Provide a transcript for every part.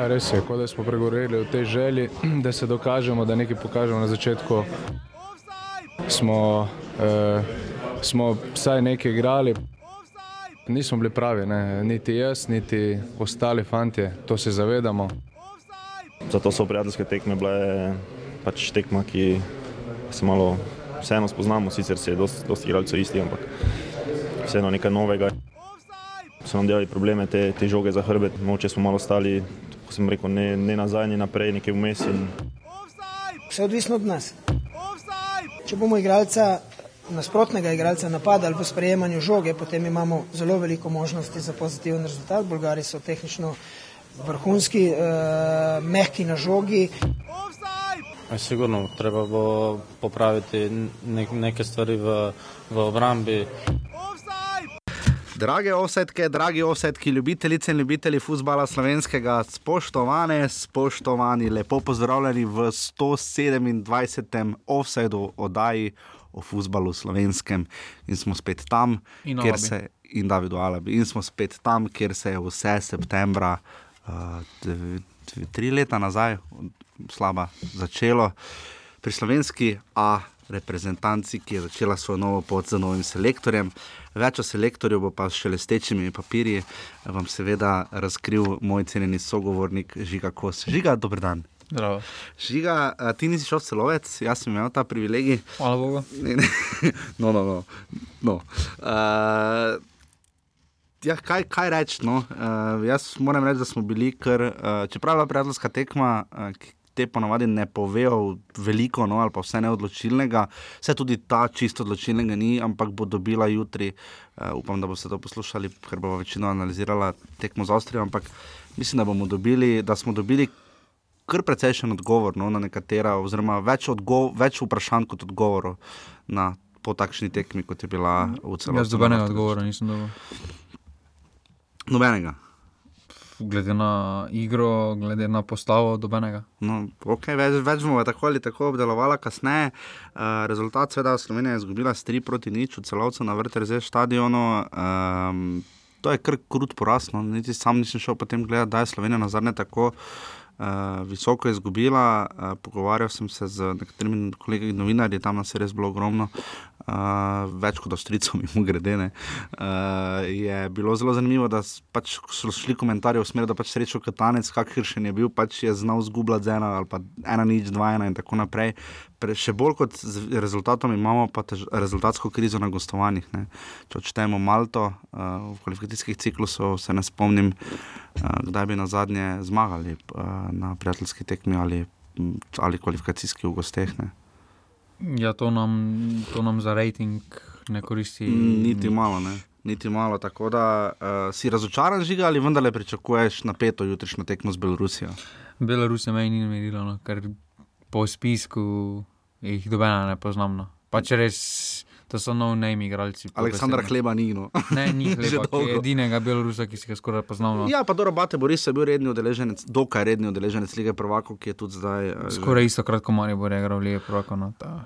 Ja, res je, kot da smo pregoreli v tej želji, da se dokažemo, da nekaj pokažemo na začetku. Smo, eh, smo vsaj nekaj igrali, nismo bili pravi, ne? niti jaz, niti ostali fanti, to se zavedamo. Zato so prijateljske tekme bile pač tekma, ki se malo vseeno spoznamo, sicer se je dosti, dosti igralcev isti, ampak vseeno nekaj novega. So nam delali probleme, te, te žoge za hrbet, moče smo malo stali, kot sem rekel, ne, ne nazaj, ne naprej, nekaj vmes. In... Vse odvisno od nas. Če bomo igralca, nasprotnega igralca napadali v sprejemanju žoge, potem imamo zelo veliko možnosti za pozitiven rezultat. Bolgari so tehnično vrhunski, eh, mehki na žogi. Sigurno, treba bo popraviti nek, neke stvari v, v obrambi. Drage osetke, dragi osetki, ljubitelice in ljubitelji futbola slovenskega, spoštovane, spoštovani, lepo pozdravljeni v 127. offsetu oddaji o futbalu slovenskem. In smo spet tam, In kjer se in David Alabi. In smo spet tam, kjer se je vse septembra, uh, dve, dve, tri leta nazaj, slaba začelo pri slovenski A. Reprezentanci, ki je začela svojo novo pot z novim selektorjem. Več o selektorju bo pa s šelestečimi papirji vam seveda razkril moj cenjeni sogovornik Žiga Kos. Žiga, dober dan. Zdravo. Žiga, ti nisi šel celovec, jaz sem imel ta privilegij. Hvala Bogu. No, no, no. no. Uh, ja, kaj kaj reči? No? Uh, jaz moram reči, da smo bili, kar, uh, čeprav je bila prijateljska tekma, uh, te ponovadi ne povejo veliko, no, ali pa vse neodločilnega, vse tudi ta čisto odločilnega ni, ampak bo dobila jutri. Uh, upam, da boste to poslušali, ker bo večino analizirala tekmo z Avstrijo, ampak mislim, da bomo dobili, da smo dobili kar precejšen odgovor no, na nekatera, oziroma več, odgo več vprašanj kot odgovorov na po takšni tekmi, kot je bila v celoti. Jaz dobenega odgovora nisem dobil. Nobenega. Glede na igro, glede na postavo, dobenega. No, okay, več, več bomo tako ali tako obdelovali kasneje. Uh, rezultat, seveda, Slovenija je izgubila s 3 proti nič v celovcu na vrterze stadionu. Um, to je kar krut poraz, no. niti sam nisem šel potem gledati, da je Slovenija nazadnje tako. Uh, visoko izgubila, uh, pogovarjal sem se z nekaterimi kolegi novinarji, tam nas je res bilo ogromno, uh, več kot ostricov, mimo grede. Uh, je bilo zelo zanimivo, da pač, so šli komentarji v smer, da pač srečo Katanec, kakršen je bil, pač je znal zgubljati ena ali pa ena nič, dva ena in tako naprej. Pre, še bolj kot z rezultatom imamo pa tež, rezultatsko krizo na gostovanjih. Ne. Če odštejemo Malto uh, v kvalifikacijskih ciklusov, se ne spomnim, kdaj bi na zadnje zmagali na prijateljski tekmi ali, ali kvalifikacijski v gosteh. Ne. Ja, to nam, to nam za rejting ne koristi. Niti malo, ne. Niti malo, tako da uh, si razočaran, žiga ali vendarle pričakuješ napeto jutrišnjo tekmo z Belorusijo. Belorusija me ni merila, no, ker po spisku jih dobena ne poznam. No. Pa če res, to so no-name igralci. Aleksandra. Hleba ni. No. Ne, ni Že hleba, dolgo. je edinega Belorusa, ki si ga skoraj poznam. No. Ja, pa dobro, Bate Boris je bil redni udeleženec, dokaj redni udeleženec lige prvakov, ki je tudi zdaj. eh, Skoraj isto krat, ko Maribor je igral Lige prvako. No, ta,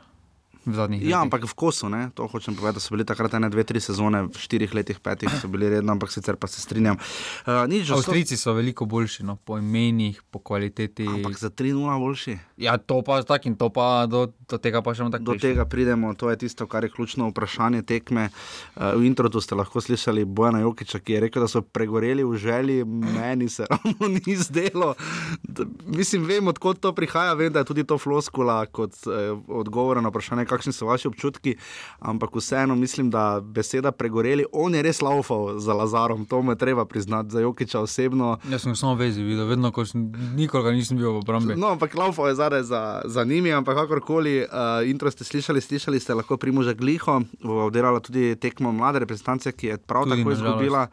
v zadnjih Ja, letih. ampak v kosu, ne? to hočem povedati, da so bili takrat ene, dve, tri sezone, v štirih letih, petih so bili redno, ampak sicer pa se strinjam. Uh, nič, Avstrijci so veliko boljši, no, po imenih, po kvaliteti. Ampak za 3-0 boljši. Ja, to pa tako in to pa do, do tega pa še bomo tako Do prišli. tega pridemo, to je tisto, kar je ključno vprašanje tekme. Uh, v introdu ste lahko slišali Bojana Jokiča, ki je rekel, da so pregoreli v želji, meni se ravno ni zdelo. Da, mislim, vem, odkot to prihaja, vem, da je tudi to floskula kot eh, odgovor na vprašanje, kakšni so vaši občutki, ampak vseeno mislim, da beseda pregoreli, on je res laufal za Lazarom, to mu je treba priznati, za Jokiča osebno. Jaz sem samo vezi videl, vedno, ko sem, nikoli ga nisem bil v obrambi. No, ampak laufal je zadaj za, za njimi, ampak kakorkoli, uh, intro ste slišali, slišali ste lahko Primoža Gliho, bo oddelala tudi tekmo mlade reprezentance, ki je prav Tudi, tako na žalost.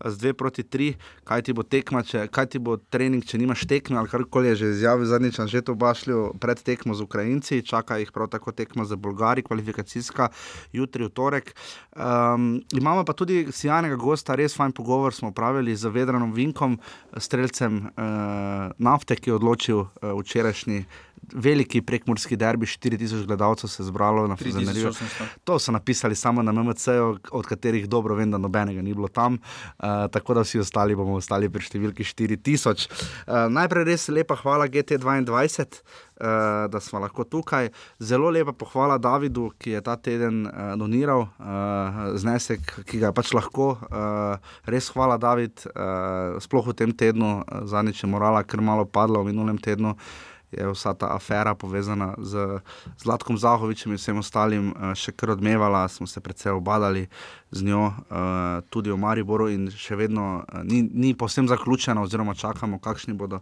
Eh, Z dve proti tri, kaj ti bo tekma, če, kaj ti bo trening, če nimaš tekme, ali karkoli je že izjavil zadnjič, že to bašljivo pred tekmo z Ukrajinci, čaka jih prav tako tekma za Bolgari, kvalifikacijska, jutri v torek. Um, imamo pa tudi sjajnega gosta, res fajn pogovor smo pravili z Vedranom Vinkom, streljcem uh, nafte, ki je odločil uh, včerajšnji veliki prekmorski derbi, 4000 gledalcev se je zbralo na Fazaneriju. 3800. To so napisali samo na MMC, od katerih dobro vem, da nobenega ni bilo tam. Uh, Uh, tako da vsi ostali bomo ostali pri številki 4000. Uh, najprej res lepa hvala GT2, uh, da smo lahko tukaj. Zelo lepa pohvala Davidu, ki je ta teden uh, doniral uh, znesek, ki ga je pač lahko. Uh, res hvala, David, uh, sploh v tem tednu, uh, zadnjič je morala kar malo padla v minulem tednu. Je vsa ta afera povezana z Zlatkom Zahovičem in vsem ostalim še kar odmevala, smo se predvsej obadali z njo, uh, tudi v Mariboru, in še vedno uh, ni, ni povsem zaključena, oziroma čakamo, kakšni bodo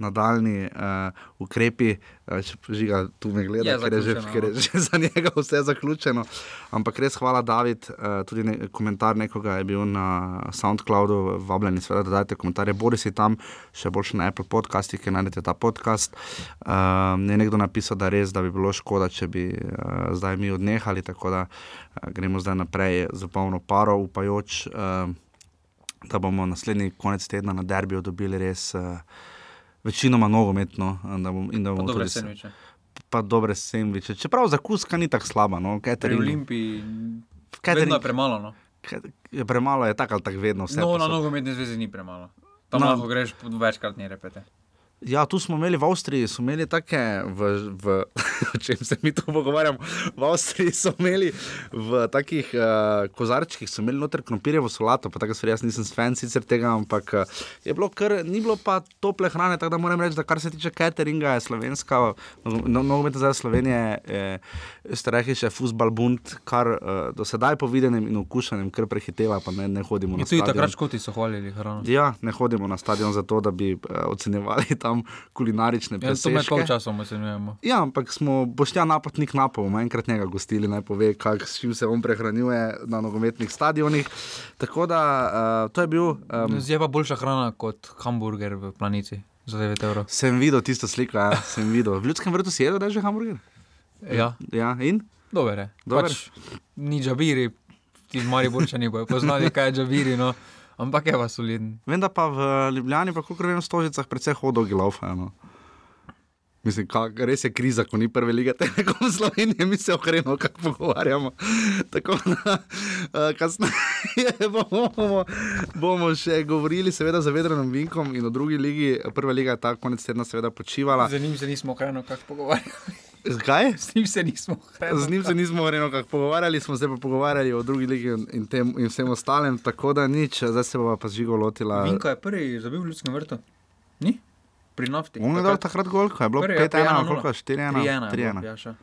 nadaljni uh, ukrepi. Uh, žiga tu me gleda, ker je, že, ker je že za njega vse zaključeno. Ampak res hvala, David. Uh, tudi ne, komentar nekoga je bil na SoundCloudu, vabljeni, seveda, da dajte komentarje. Bori si tam, še boljše na Apple podcastih, ki najdete ta podcast. Uh, je nekdo napisal, da res, da bi bilo škoda, če bi uh, zdaj mi odnehali. Tako da gremo zdaj naprej z polno paro, upajoč, uh, da bomo naslednji konec tedna na derbiju dobili res uh, večinoma nogometno. Da bom, in da bomo Dobre tudi s- sendviče. Pa dobre sendviče. Čeprav za kuska ni tako slaba. No? Pri Catering- Olimpiji catering- vedno je premalo. No, je premalo je tako ali tako vedno no na nogometni zvezi ni premalo. Tam No. lahko greš večkrat ne repete. Ja, tu smo imeli v Avstriji, so imeli take, v, v, o čem se mi tu pogovarjamo. V Avstriji so imeli v takih uh, kozarčkih, so imeli noter krompirjevo solato, pa tako stvari, jaz nisem fan sicer tega, ampak uh, je bilo kar, ni bilo pa tople hrane, tako da moram reči, da kar se tiče cateringa, je slovenska, no- nogometna no, zdaj Slovenije, je, ste rekli še futbal bund, kar uh, do sedaj po videnem in okušanem, kar prehiteva, pa ne, ne hodimo In na tudi stadion. takrat škoti so hvalili hrano. Ja, ne hodimo na stadion zato, da bi uh, ocenjevali tam kulinarične Ja, to med presežke. polčasom ocenjujemo. Ja, ampak smo boštja napotnik napol, bomo enkrat njega gostili, naj pove, kak, s čim se on prehranjuje na nogometnih stadionih. Tako da uh, to je bil. Um, Je pa boljša hrana kot hamburger v planici za 9 evrov. sem videl tisto sliko, ja, sem videl. V ljudskem vrtu si jedel, da je že hamburger. Ja, Ja, in? dober je. Dober? Pač, ni džabiri, ti z Mariborčani bojo poznali, kaj je džabiri, no. Ampak je pa soliden. Vem, da pa v Ljubljani, pa kako vem, v Stožicah predvsej hodogi laufajo. No. Mislim, kak, res je kriza, ko ni prve lige Telekom Slovenije, mi se ohremo, kako pogovarjamo. Tako da uh, kasneje bomo, bomo, še govorili, seveda, za vedrenim vinkom in o drugi ligi. Prva liga je ta konec tedna seveda počivala. Z njim se nismo hrano kako pogovarjali. Zakaj? Z njim se nismo hrano. Z njim se nismo verjeno kako pogovarjali, smo se pa pogovarjali o drugi ligi in, in, tem, in vsem ostalem, tako da nič, zdaj se bova pa žigo lotila. Vinko je prvi zabil v ljudskem vrtu. Ni? Pri nafti. On je dal takrat gol, ko je bilo Prvi, ja, 5-1, ali 1:0. koliko je 4-1. 3-1. 3-1. Jaša.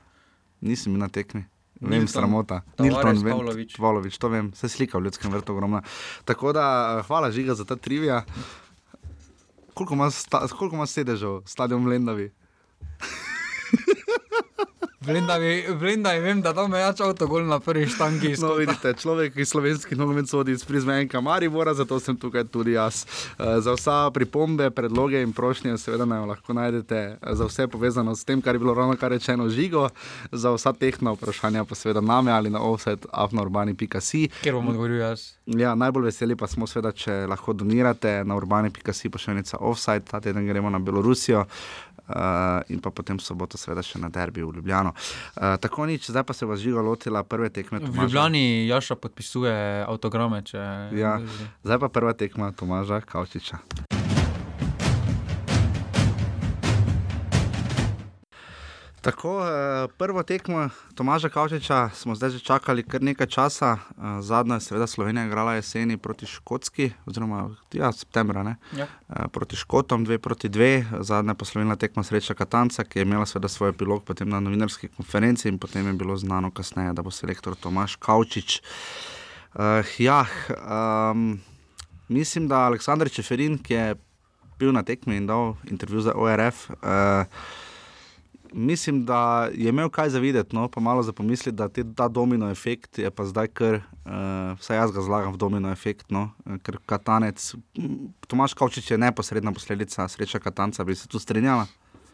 Nisem na tekmi. Vem, Nilton, sramota. Nilton, vem, Pavlović. Pavlović, to vem, se slika v ljudskem vrtu ogromna. Tako da eh, hvala žiga za ta trivija. Koliko ima, sta, koliko ima sedežev, stadion v Lendavi? V Lendavi, v Lendavi vem, da tam je jač avtogol na prvi štangi. No, vidite, človek, ki slovenski nogomet sodi iz prizmenka Maribora, zato sem tukaj tudi jaz. Eh, Za vsa pripombe, predloge in prošnje, seveda naj lahko najdete, eh, za vse povezano s tem, kar je bilo ravno kar rečeno žigo, za vsa tehna vprašanja pa seveda name ali na offset afnourbani.si. Ker bom odgovoril jaz. Ja, najbolj veseli pa smo, seveda, če lahko donirate na urbani.si, pošiljnica offside, ta teden gremo na Belorusijo. Uh, in pa potem v soboto, seveda, še na derbi v Ljubljano. Uh, tako nič, zdaj pa se vas žiga lotila prve tekme. V Tomaža. Ljubljani Jaša podpisuje avtograme. Če... Ja. Zdaj pa prva tekma Tomaža Kavčiča. Tako, eh, prvo tekmo Tomaža Kavčiča smo zdaj že čakali kar nekaj časa. Eh, Zadnja je seveda Slovenija igrala jeseni proti Škotski, oziroma ja, septembra, ne? Ja. Eh, proti Škotom, dve proti dve. Zadnja pa Slovenija tekma sreča Katanca, ki je imela seveda svoj epilog potem na novinarski konferenci in potem je bilo znano kasneje, da bo selektor Tomaž Kavčič. Uh, ja, um, mislim, da Aleksandr Čeferin, ki je bil na tekmi in dal intervju za ORF, uh, mislim, da je imel kaj za videti, no, pa malo za pomisliti, da te, ta domino efekt je pa zdaj kar, uh, vsaj jaz ga zlagam v domino efekt, no, eh, ker Katanec, Tomaš Kavčič je neposredna posledica sreča Katanca, bi se tu strinjala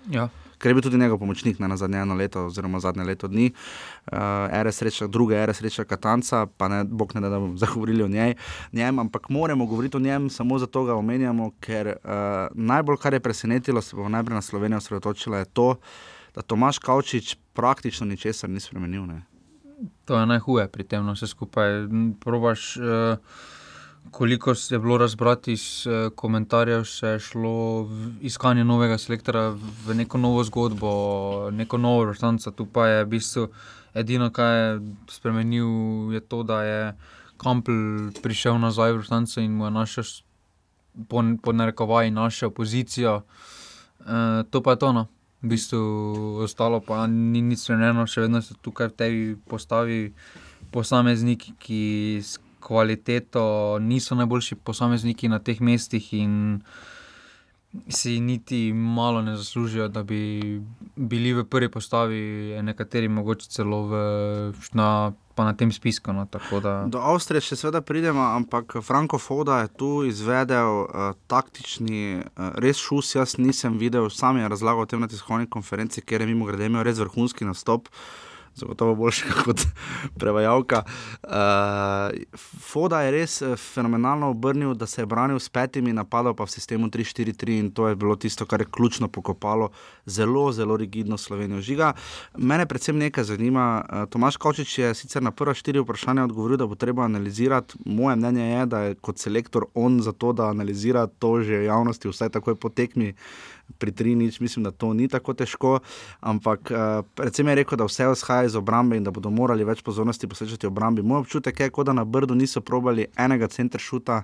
Ja. ker je bil tudi njegov pomočnik ne, na zadnje eno leto, oziroma zadnje leto dni, uh, ere sreča, druge ere sreča Katanca, pa ne, bog ne da, da bomo zagovorili o njej, njem, ampak moramo govoriti o njem, samo zato ga omenjamo, ker uh, najbolj, kar je presenetilo, se bo najprej na Slovenijo osredotočila, je to, da Tomaš Kavčič praktično ničesar ni spremenil. Ne. To je najhuje pri tem, no vse skupaj. Probaš uh, koliko je bilo razbrati iz eh, komentarjev, se je šlo iskanje novega selektora v neko novo zgodbo, neko novo vrstanco. Tu pa je v bistvu edino, kar je spremenil, je to, da je Kampel prišel nazaj v vrstanco in mu je našel, po, po narekovaji, našel pozicijo. E, to pa je to. V bistvu ostalo pa ni nič spremenjeno, še vedno so tukaj v tej postavi posamezniki, ki s kvaliteto niso najboljši posamezniki na teh mestih in si niti malo ne zaslužijo, da bi bili v prvi postavi, nekateri mogoče celo v, na, pa na tem spisku. No, da, Do Avstrije še seveda pridemo, ampak Franko Foda je tu izvedel uh, taktični, uh, res šus. Jaz nisem videl, sam je razlagal o tem na tiskovni konferenci, ker je mimo grede imel res vrhunski nastop. Zagotovo boljši kot prevajalka. Uh, Foda je res eh, fenomenalno obrnil, da se je branil s petimi, napadal pa v sistemu 3-4-3 in to je bilo tisto, kar je ključno pokopalo zelo, zelo rigidno Slovenijo. Žiga, mene predvsem nekaj zanima. Uh, Tomaš Kočič je sicer na prva štiri vprašanja odgovoril, da bo treba analizirati. Moje mnenje je, da je kot selektor on za to, da analizira to že javnosti, vsaj takoj po tekmi pri tri nič, mislim, da to ni tako težko. Ampak uh, predvsem je rekel, da vse vzhaja iz obrambe in da bodo morali več pozornosti posvečati obrambi. Moj občutek je, kot da na Brdu niso probali enega centra šuta.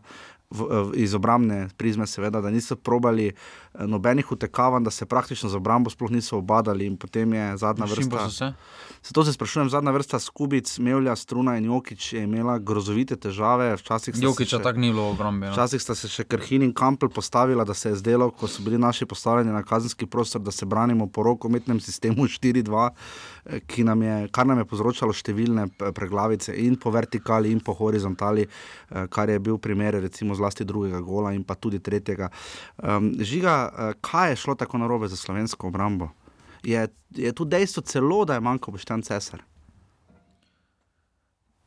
V, v, iz obrambne prizme, seveda, da niso probali eh, nobenih utekavanj, da se praktično z obrambo sploh niso obadali, in potem je zadnja s čim pa vrsta. Zato se sprašujem, zadnja vrsta Skubic, Mevlja, Struna in Jokič je imela grozovite težave. Včasih Jokiča tako ni bilo obrambi. No. Včasih sta se še Krhin in Kampel postavila, da se je zdelo, ko so bili naši postavljeni na kazenski prostor, da se branimo po rokometnem sistemu 4-2, eh, ki nam je, kar nam je povzročalo številne p- preglavice in po vertikali in po horizontali, eh, kar je bil primer recimo zlasti drugega gola in pa tudi tretjega. Um, žiga, eh, kaj je šlo tako narobe za slovensko obrambo? Je, je tu dejstvo celo, da je manjkal pošten cesar?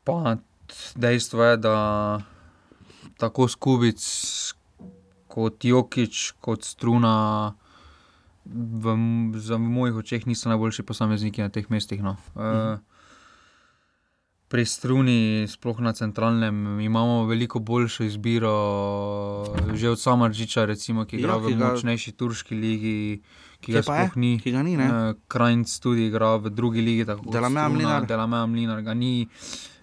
Pa dejstvo je, da tako Skubic kot Jokič, kot Struna, v, v mojih očeh niso najboljši posamezniki na teh mestih. No. Uh, pri Struni, sploh na centralnem, imamo veliko boljšo izbiro, že od Samaržiča, recimo, ki igra Ja, v močnejši turški ligi, ki ga je? sploh ni. Ki ga ni? Uh, Krajnc tudi igra v drugi ligi, tako Struna, Mlinar. Delamea Mlinar ga ni.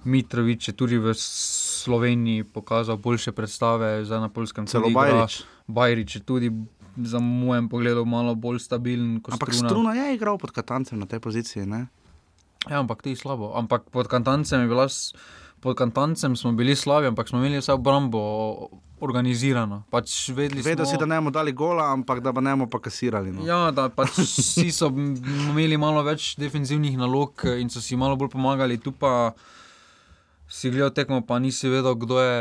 Mitrovič je tudi v Sloveniji pokazal boljše predstave, zdaj na polskem Celo igra. Bajrič. Bajrič je tudi, za mojem pogledu, malo bolj stabilen kot Ampak Struna. Struna je igral pod Katancem na tej poziciji. Ne? Ja, ampak ti slabo. Ampak pod kantancem je bila. Pod kantancem smo bili slabi, ampak smo imeli vse obrambo organizirano. Pač vedeli Vedel smo, si, da ne bomo dali gola, ampak da ne bomo pa kasirali. No. Ja, da pač vsi so imeli malo več defensivnih nalog in so si malo bolj pomagali, tu pa si gledal tekmo, pa nisi vedel, je,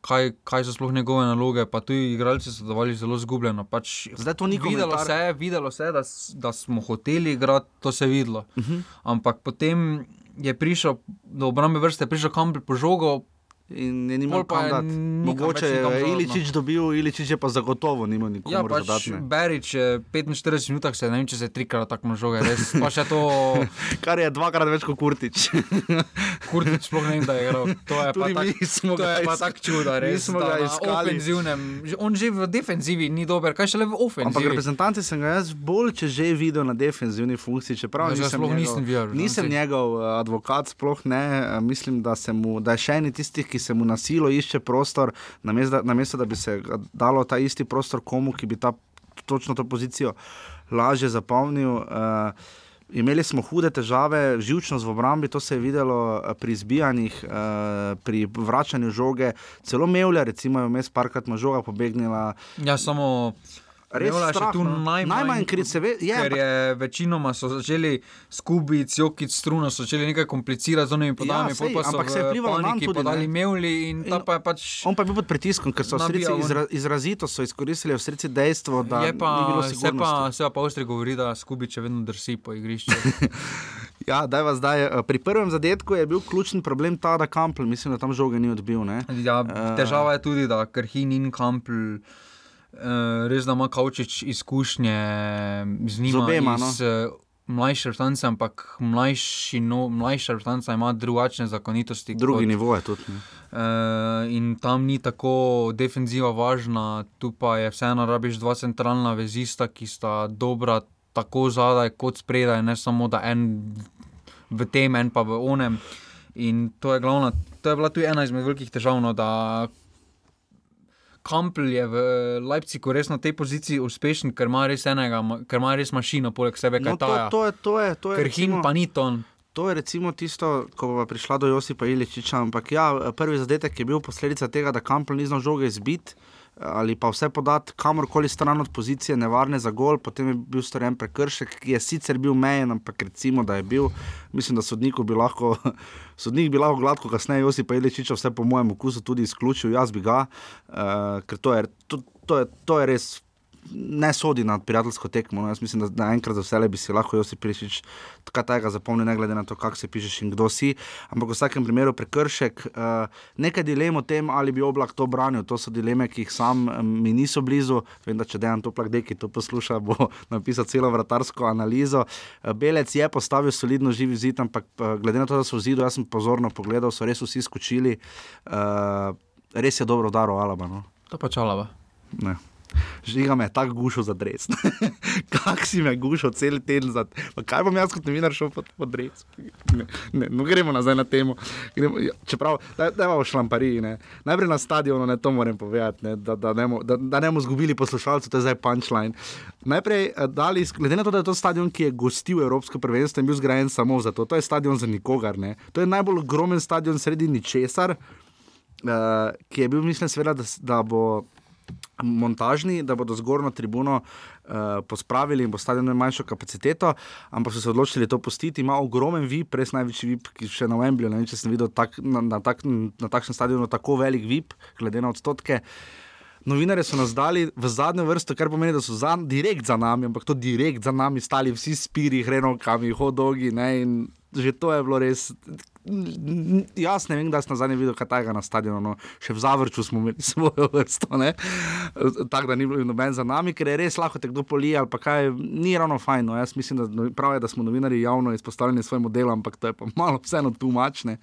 kaj, kaj so sploh njegove naloge. Pa tudi igralci so delovali zelo zgubljeno. Pač Zdaj to ni videlo komentar. se, videlo se da, da smo hoteli igrati, to se je videlo. Uh Mhm. -huh. Ampak potem je prišel do obrambe vrste, prišel Kampel po žogo, In je nimel Pol pa kam je dati. nikam Mogoče je no. Iličič dobil, Iličič je pa zagotovo nimel nikomu Ja, pač dodatne. Berič je 45 minut, se ne vem, če se je trikrat tako žoge, res pa še to, Kar je dvakrat več kot Kurtič. kurtič sploh ne vem, da je igral. To je Tudi pa mi tak, smo to ga je pa is- tako čudo, res. smo ga iskali. Ofenzivnem, on že v defenzivi ni dober, kaj šele v Ampak ofenzivi. reprezentanci sem ga jaz bolj, če že videl na defensivni funkciji, čeprav ga nisem njegov, nisem videl, Nisem reprezentanci. njegov eh, advokat, sploh ne. Eh, Mislim, da, se mu, da je še en tistih, ki se mu na silo išče prostor, namesto namesto, da bi se dalo ta isti prostor komu, ki bi ta, točno to pozicijo lažje zapolnil. Uh, Imeli smo hude težave, živčnost v obrambi, to se je videlo eh, pri izbijanjih, eh, pri vračanju žoge, celo Mevlja, recimo, je vmes parkrat žoga pobegnila. Ja, samo. Res še strah, tu no. najmanj, najmanj kriv, se ve, je, ker je večinoma so začeli skubic, jokic, struna, so začeli nekaj komplicirati z onimi podajami, Ja, sej, pa so ampak se je v vplivalo paniki tudi, podali mevli in In pa je pač. On pa je bil pod pritiskom, ker so ven. izra, izrazito so izkoristili Avstrijci dejstvo, da je pa, ni bilo se sigurnosti. pa, se pa po Avstriji govori, da skubiče vedno drsi po igrišču. Ja, daj vas zdaj. eh, Pri prvem zadetku je bil ključni problem ta, da Kampel, mislim, da tam žoge ni odbil. Ne? Ja, Eh. težava je tudi, da Krhin in Kampl. Uh, res da ima Kavčič izkušnje z njima, Z obema, no. iz uh, mlajše vrstance, ampak mlajši, no, mlajša vrstanca ima drugačne zakonitosti. Drugi kot, nivo je tudi. Ne. Uh, in tam ni tako defenziva važna, tu pa je vseeno rabiš dva centralna vezista, ki sta dobra tako zadaj kot spredaj, ne samo da en v tem, en pa v onem. In to je, glavna, to je bila tudi ena izmed velikih težav, no, da Kampl je v Leipzigu res na tej poziciji uspešen, ker ima res enega, ker ima res mašino poleg sebe, No, kaj to, ta. to je, to je, to je, Ker Him pa ni ton. To je recimo tisto, ko bo prišla do Josipa Iličiča. Ampak ja, prvi zadetek je bil posledica tega, da Kampel ni znal žoge izbiti ali pa vse podati kamorkoli stran od pozicije, nevarne za gol. Potem je bil storjen prekršek, ki je sicer bil mejen, ampak recimo, da je bil. Mislim, da sodniku bi lahko, sodnik bi lahko gladko kasneje Josipa Iličiča vse po mojem okusu tudi izključil, jaz bi ga, uh, ker to je, to, to je, to je res ne sodi na prijateljsko tekmo. No. Jaz mislim, da naenkrat za vse bi si lahko Josip Prišič tako tega zapomnil, ne glede na to, kako se pišeš in kdo si. Ampak v vsakem primeru prekršek, uh, nekaj dilem o tem, ali bi oblak to branil. To so dileme, ki jih sam um, mi niso blizu. Vem, da če dejan to plak deki to posluša, bo napisal celo vratarsko analizo. Uh, Belec je postavil solidno živi zid, ampak uh, glede na to, da so v zidu, jaz sem pozorno pogledal, so res vsi skočili. Uh, res je dobro udaro Alaba. No. To pa čalava. Ne. Žiga me je tako gušil za dres. Kak si me gušil cel teden za pa Kaj bom jaz kot novinar šel pod, pod dres? Ne, ne, no, gremo nazaj na temo. Gremo, ja, čeprav, da, da imamo šlampariji. Ne. Najprej na stadionu, ne, to moram povedati, ne, da, da, ne bomo- da, da ne bomo zgubili poslušalcev, to je zdaj punchline. Najprej, eh, dali, glede na to, da je to stadion, ki je gostil Evropsko prvenstvo in bil zgrajen samo za to, to je stadion za nikogar. Ne. To je najbolj ogromen stadion sredi ničesar, uh, ki je bil, mislim, seveda, da, da bo montažni, da bodo zgornjo tribuno uh, pospravili in bo stadion imel manjšo kapaciteto, ampak so se odločili to pustiti. Ima ogromen VIP, res največji VIP, ki še na Wembleyju, ne vem, če sem videl tak, na, na, tak, na takšnem stadionu tako velik VIP, glede na odstotke. Novinarje so nas dali v zadnjo vrsto, kar pomeni, da so za, direkt za nami, ampak to direkt za nami stali vsi spiri, hrenovkami, hodogi. Ne, že to je bilo res. Jaz ne vem, da sem zadnji videl kaj takega na stadionu, no. še v Zavrču smo imeli svojo vrsto, tako da ni bilo noben za nami, ker je res lahko te kdo polije ali pa kaj, ni ravno fajn. No. Jaz mislim, da prav je, da smo novinari javno izpostavljeni svojemu delu, ampak to je pa malo vseeno tumačne.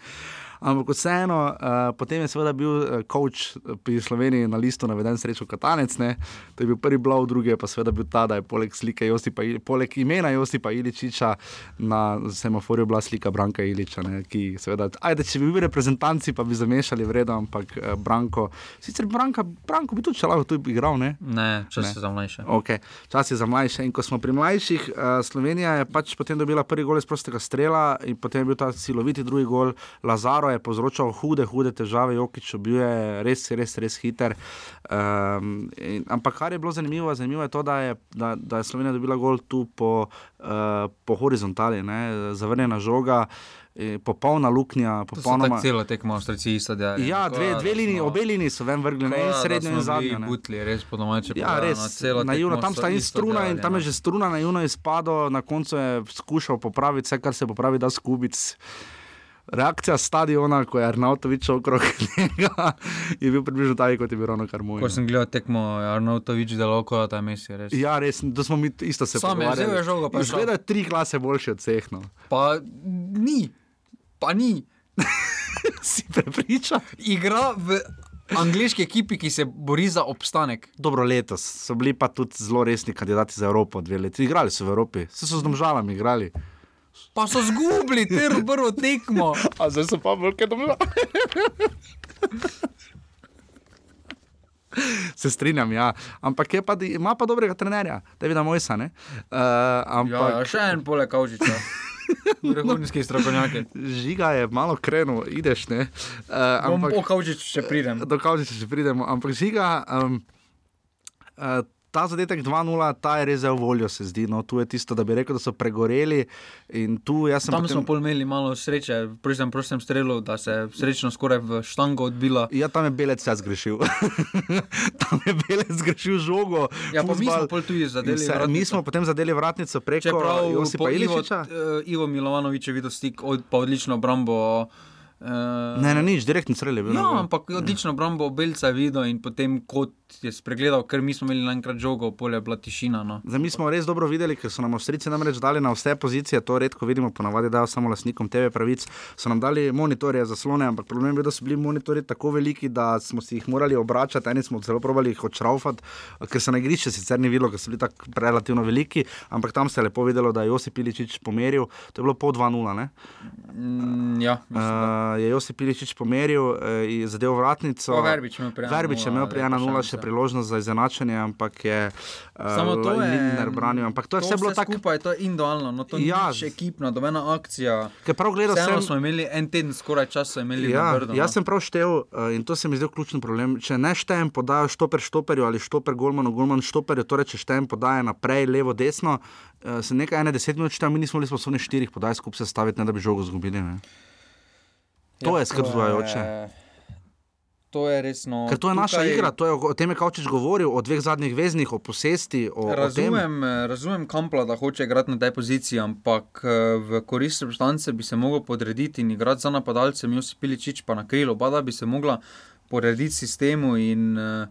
Ampak vseeno, uh, potem je seveda bil uh, coach pri Sloveniji na listu naveden srečo Katanec, ne? to je bil prvi blav, drugi je pa seveda bil ta, da je poleg, slike Josipa, poleg imena Josipa Iličiča na semaforju bila slika Branka Iliča, ne? ki seveda, ajde, če bi bili reprezentanci, pa bi zamešali vredno, ampak uh, Branko, sicer Branka, Branko bi tudi če lahko tu igral, ne? Ne, čas Ne. je za mlajše. Okay. Čas je za mlajše. In ko smo pri mlajših, uh, Slovenija je pač potem dobila prvi gol iz prostega strela, in potem je bil ta siloviti drugi gol. Lazaro je povzročal hude, hude težave, Jokič bil je res, res, res hiter. Um, in, ampak kar je bilo zanimivo, zanimivo je to, da je, da, da je Slovenija dobila gol tu po, uh, po horizontali, ne? zavrnjena žoga. eh, Popolna luknja, tako celo tekmo, avstralci isto delali. Ja, Tako dve, da dve liniji, smo- obe liniji so ven vrgli, ne, in da srednjo in zadnjo. ne. Butli, res po domače. Ja, res. celo Na juno, tam sta in struna, in delali, tam je no. že struna na juno izpadlo, na koncu je skušal popraviti vse, kar se popravi, da skubic. Reakcija stadiona, ko je Arnautovič okrog njega, je bil približno tak, kot je bil ravno kar moj. Ko sem gledal tekmo, je Arnautovič delal kot da je Messi. Res. Ja, res, to smo mi isto se Sam je pogovarjali. vzel je žogo, pa je šel. Izgleda tri klase boljši od vseh. No. Pa ni, pa ni. si prepričan? Igra v angliški ekipi, ki se bori za obstanek. Dobro, letos so bili pa tudi zelo resni kandidati za Evropo, dve leti. Igrali so v Evropi, se so z domžalami igrali. Pa so zgubili ter prvo tekmo. A zdaj so pa velike domžale. Se strinjam, ja. ampak je pa, ima pa dobrega trenerja, Davida Mojsa. Uh, Ja, ampak ja, še en poleg Kaučiča. Vrhunski strokovnjaki. žiga je malo krenil, ideš. Ne? Uh, ampak po Kaučiču še pridem. do kauče še pridemo. Ampak žiga. Um, uh, Ta zadetek 2-0, ta je res zelo voljo, se zdi. No, tu je tisto, da bi rekel, da so pregoreli. Tu Tam potem- smo pol imeli malo sreče, pri tem prostem strelu, da se je srečno skoraj v štango odbila. Ja, tam je belec vse zgrešil. tam je belec zgrešil žogo. Ja, pa mi smo pol tudi zadeli in vse. Mi vratnico. smo potem zadeli vratnico preko Josipa Ivo, Iličiča. uh, Ivo Milovanovič je videl stik, od, pa odlično obrambo. Uh, Ne, ne, nič, direktni strel je bil. na Ja, ampak odlično obrambo Belca videl in potem kot je spregledal, ker mi smo imeli enkrat žogo, polje je bila tišina. No. Zdaj, mi smo res dobro videli, ker so nam Avstrijci namreč dali na vse pozicije, to redko vidimo, ponavadi dajo samo lastnikom TV pravic. So nam dali monitorje, zaslone, ampak problem je bil, da so bili monitorji tako veliki, da smo si jih morali obračati. Eni smo celo probali jih odšraufati, ker se na igrišče sicer ni videlo, ker so bili tako relativno veliki, ampak tam se je lepo videlo, da je Josip Iličič pomeril. To je bilo po 2-0. ne? Mm, ja, mislim. Uh, je Josip Iličič pomeril, uh, je zadev vratnico. Pa Verbič je imel pri 1:0 imel pri lepo 1-0 še priložnost za izenačenje, ampak je uh, Samo to. Lindner branil. Ampak to je vse bilo tako. Skupaj to je individualno, no, to Ja. ni ekipna, dobena akcija. Ker prav gledal sem, smo imeli en teden, skoraj časa imeli. Ja, na Brdu, no. jaz sem prav štel uh, in to se mi zdi ključni problem. Če ne štejem podajo štoper štoperju ali štoper golmanu, golman štoperju, torej če štejem podaje naprej, levo, desno, se nekaj ene deset minut štejem, mi nismo bili sposobni štirih podaj skupaj sestaviti, ne da bi žogo izgubili. To je skrb vzbujajoče. je- To je resno. Ker to je naša igra, to je, o tem je Kavčič govoril, o dveh zadnjih veznih, o posesti, o, o. Razumem, eh, razumem Kampla, da hoče igrati na tej poziciji, ampak eh, v korist reprezentance bi se mogel podrediti in igrati za napadalcem, Josip Piličič pa na krilo, oba da bi se mogla podrediti sistemu in uh,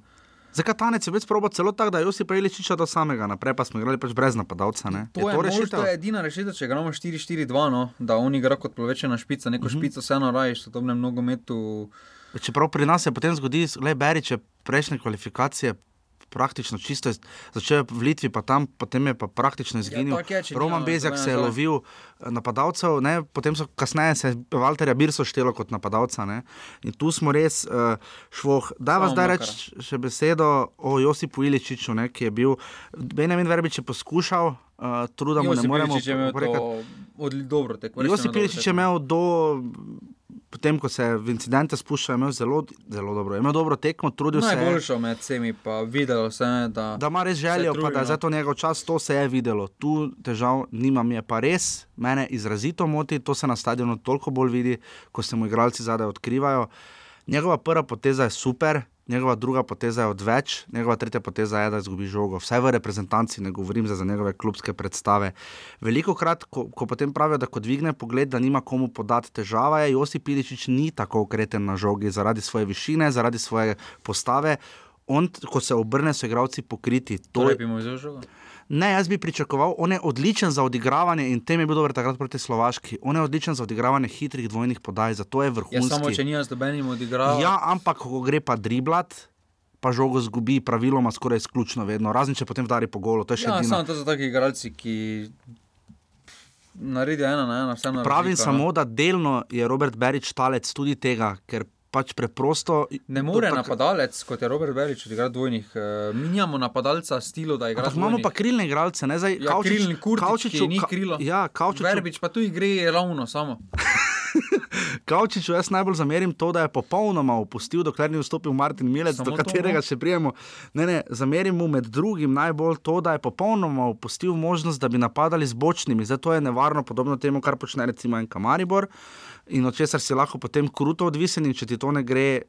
Zakaj tanec je več probo celo tako, da je Josip Iličiča do samega, naprej pa smo igrali pač brez napadalca. Ne? To je, je, možno, rešitev? to je edina rešitev, če igramo 4-4-2, no, da on igra kot plovečena špica, neko uh -huh. špico vseeno rajiš, v sodobnem nogometu. Čeprav pri nas se potem zgodi, le Beriče, prejšnje kvalifikacije. Praktično čisto začel v Litvi, pa tam, potem je pa praktično izginil. tako je, Roman Bezjak se je lovil eh, napadalcev, ne? potem so kasneje se Walterja Birso štelo kot napadalca. Ne? In tu smo res uh, švoh. Da vas zdaj reči še besedo o Josipu Iličiču, ne? ki je bil. Benjamin Verbič je poskušal, uh, truda mu ne Josip moremo Iličić je imel to odli, dobro tekmo. Josip Piličič je imel do, potem ko se v incidente spušča, je imel zelo, zelo dobro. Je imel dobro tekmo, trudil se je. Najboljšo med vsemi, pa videlo se je, da, Da ima res željo, pa trudi, da je no. za to njegov čas, to se je videlo. Tu težav nimam, je pa res, mene izrazito moti, to se na stadionu toliko bolj vidi, ko se mu igralci zadaj odkrivajo. Njegova prva poteza je super, njegova druga poteza je odveč, njegova tretja poteza je, da izgubi žogo. Vsaj v reprezentanci, ne govorim za, za njegove klubske predstave. Veliko krat, ko, ko potem pravijo, da ko dvigne pogled, da nima komu podati težava, je Josip Piličič ni tako ukreten na žogi zaradi svoje višine, zaradi svoje postave. On, ko se obrne, so igralci pokriti. To torej bi mu vzel žogo. Ne, jaz bi pričakoval, on je odličen za odigravanje in tem je bil dober takrat proti Slovaški. On je odličen za odigravanje hitrih dvojnih podaj, zato je Ja, vrhunski. samo če nija z dobenim odigral. Ja, ampak ko gre pa driblat, pa žogo zgubi, praviloma skoraj izključno vedno, razen če potem vdari po golu, to je še ja edino. samo to so taki igralci, ki naredijo ena na ena, vseeno. Pravim razlika, no. samo, da delno je Robert Berič talec tudi tega, ker pač preprosto. Ne more tak- napadalec, kot je Robert Berič, odigrati dvojnih. Uh, mi nimamo napadalca stilu, da igra. Ampak imamo pa krilne igralce, ne zdaj. Ja, krilni Kurtič, ki ni Ka- krilo. Ja, Kaučiču, Verbič pa tu gre ravno samo. Kavčiču jaz najbolj zamerim to, da je popolnoma opustil, dokler ni vstopil Martin Milec, Samo do katerega no. še prijemo. Ne, ne, zamerim mu med drugim najbolj to, da je popolnoma opustil možnost, da bi napadali z bočnimi. Zato je nevarno, podobno temu, kar počne recimo en Kamaribor. In od česar si lahko potem kruto odvisen, in če ti to ne gre,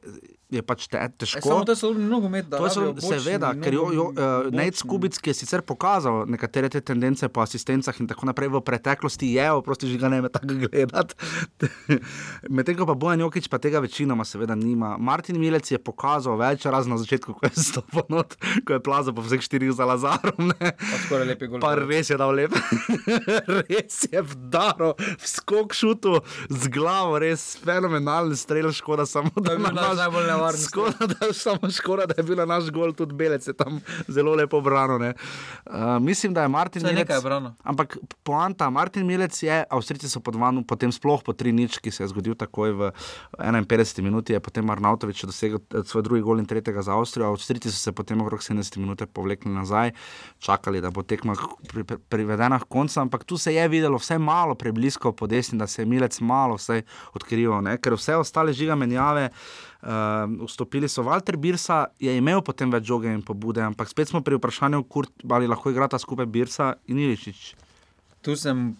je pač te, E, težko. samo to so nogomet, da so, bočni, seveda, ker jo, jo, uh, Nate Skubic, ki je sicer pokazal nekatere te tendence po asistencah in tako naprej v preteklosti, je, oprosti, že ga ne me tako gledati. Medtem ko pa Bojan Jokič pa tega večinoma seveda nima. Martin Milec je pokazal več raz na začetku, ko je stopil not, ko je plazal po vseh štirih za Lazarom. Pa res je dal lep, res je vdaro, skok šutu z glavo, res fenomenalen strel, škoda samo, To je bil na naš najbolj nevaren Škoda, da, samo škoda, da je bil naš gol tudi belec, je tam zelo lepo brano. Uh, mislim, da je Martin Saj Milec. nekaj je brano. Ampak poanta, Martin Milec je, Avstrijci so pod vanu, potem sploh po 3-nič, ki se je zgodil takoj v 51 minuti, je potem Arnautovič dosegel eh, svoj drugi gol in tretjega za Avstrijo. Avstrijci so se potem okrog 70 minut povlekli nazaj, čakali, da bo tekma pri, pri, privedena k koncu, ampak tu se je videlo vse malo preblisko po desni, da se je Milec malo vse odkrival, ne? ker vse ostale žiga menjave. Uh, vstopili so Walter Birsa, je imel potem več žoge in pobude, ampak spet smo pri vprašanju, Kurt, ali lahko igrata skupaj Birsa in Iličič. Tu sem,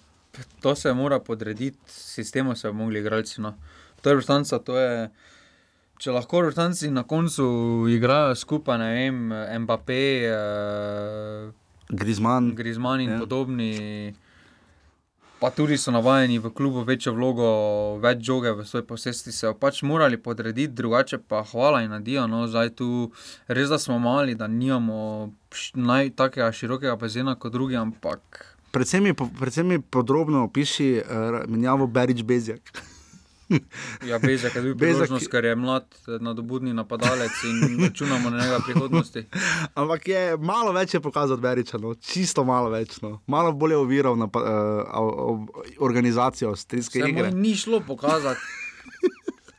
to se mora podrediti, sistemu se bomo mogli igralci. No. To je vrstanca, to je. Če lahko vrstanci na koncu igrajo skupaj, ne vem, Mbappé, eh, Grizman. Griezmann in Ja. ja. podobni. Pa tudi so navajeni v klubu večjo vlogo, več žoge v svoj posesti, se pač morali podrediti, drugače pa hvala in nadijo. No, zdaj tu res, da smo mali, da nimamo naj takega širokega bazena kot drugi, ampak. Predvsem mi, predvsem mi podrobno opiši uh, menjavo Berič Bezjak. Ja, Bezjak je bil priložnost, ker je mlad, nadobudni napadalec in računamo na njega prihodnosti. Ampak je malo več je pokazal od Beriča, no? čisto malo več. No? Malo bolje oviral na uh, organizacijo avstrijske igre. Ni šlo pokazati.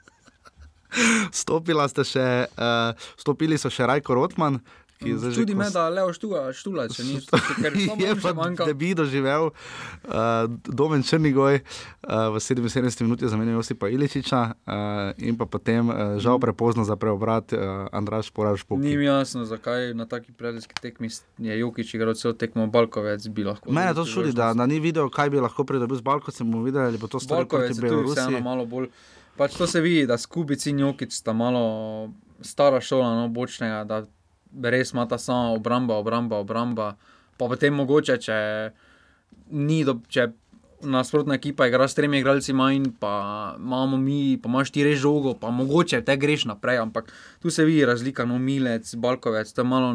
Stopila ste še, uh, stopili so še Rajko Rotman, Čudi me, da Leo štula, štula če ni šlo, ker je pa manjka. Da bi doživel uh, Domen Črnigoj uh, v 77 minutah zamenjal Josipa Iličiča uh, in pa potem uh, žal prepozno za preobrat uh, Andraš Poraž Puk. Ni mi jasno, zakaj na taki prijateljski tekmi je Jokič igral cel tekmo Balkovec. Mene to čudi, da, da ni videl, kaj bi lahko pridobil z Balkovcem, bomo videli, ali bo to stalo proti Belorusiji. Pač to se vidi, da Skubic in Jokič sta malo stara šola, no, bočnega, da res ima ta sama obramba, obramba, obramba. Pa potem mogoče, če ni do, če nasprotna ekipa igra s tremi igralci manj, pa imamo mi, pa imaš ti res žogo, pa mogoče te greš naprej. Ampak tu se vidi razlika, no, milec, balkovec, to je malo,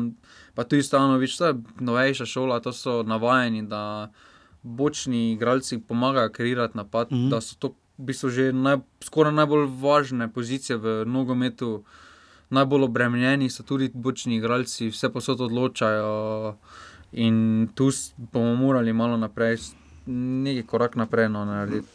pa tu istano več, to je novejša šola, to so navajeni, da bočni igralci pomagajo kreirati napad, mm -hmm. da so to. V bistvu že naj, skoraj najbolj važne pozicije v nogometu, najbolj obremenjeni so tudi bočni igralci, vse posod odločajo. In tu bomo morali malo naprej, nekaj korak naprej. No,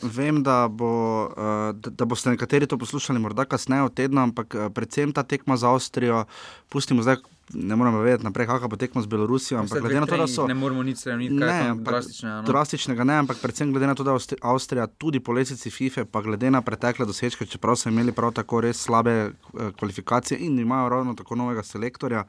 Vem, da, bo, uh, da, da boste nekateri to poslušali, morda kasneje v tednu, ampak uh, predvsem ta tekma za Avstrijo, pustimo zdaj. Ne moramo vedeti naprej, kako bo tekmo z Belorusijo. Ampak, glede na to, da so. Ne moramo nič spremeniti, kaj je drastičnega. No? Drastičnega ne, ampak predvsem glede na to, da je Avstrija tudi po lesici FIFA, pa glede na pretekle dosežke, čeprav so imeli prav tako res slabe uh, kvalifikacije in imajo ravno tako novega selektorja.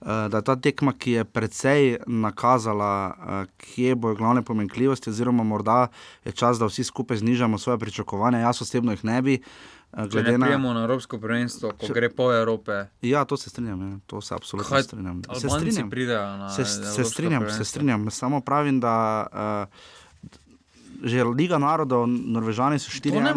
Uh, da je ta tekma, ki je precej nakazala, uh, kje bojo glavne pomenkljivosti, oziroma morda je čas, da vsi skupaj znižamo svoje pričakovanja. Jaz osebno jih ne bi. Uh, Glede na to, na Evropsko prvenstvo, ko če, gre po Evropi. Ja, to se strinjam, ja. to se absolutno Kaj, strinjam. Se strinjam. Se, se, strinjam se strinjam, samo pravim, da. Uh, že Liga narodov, Norvežani so 4-1.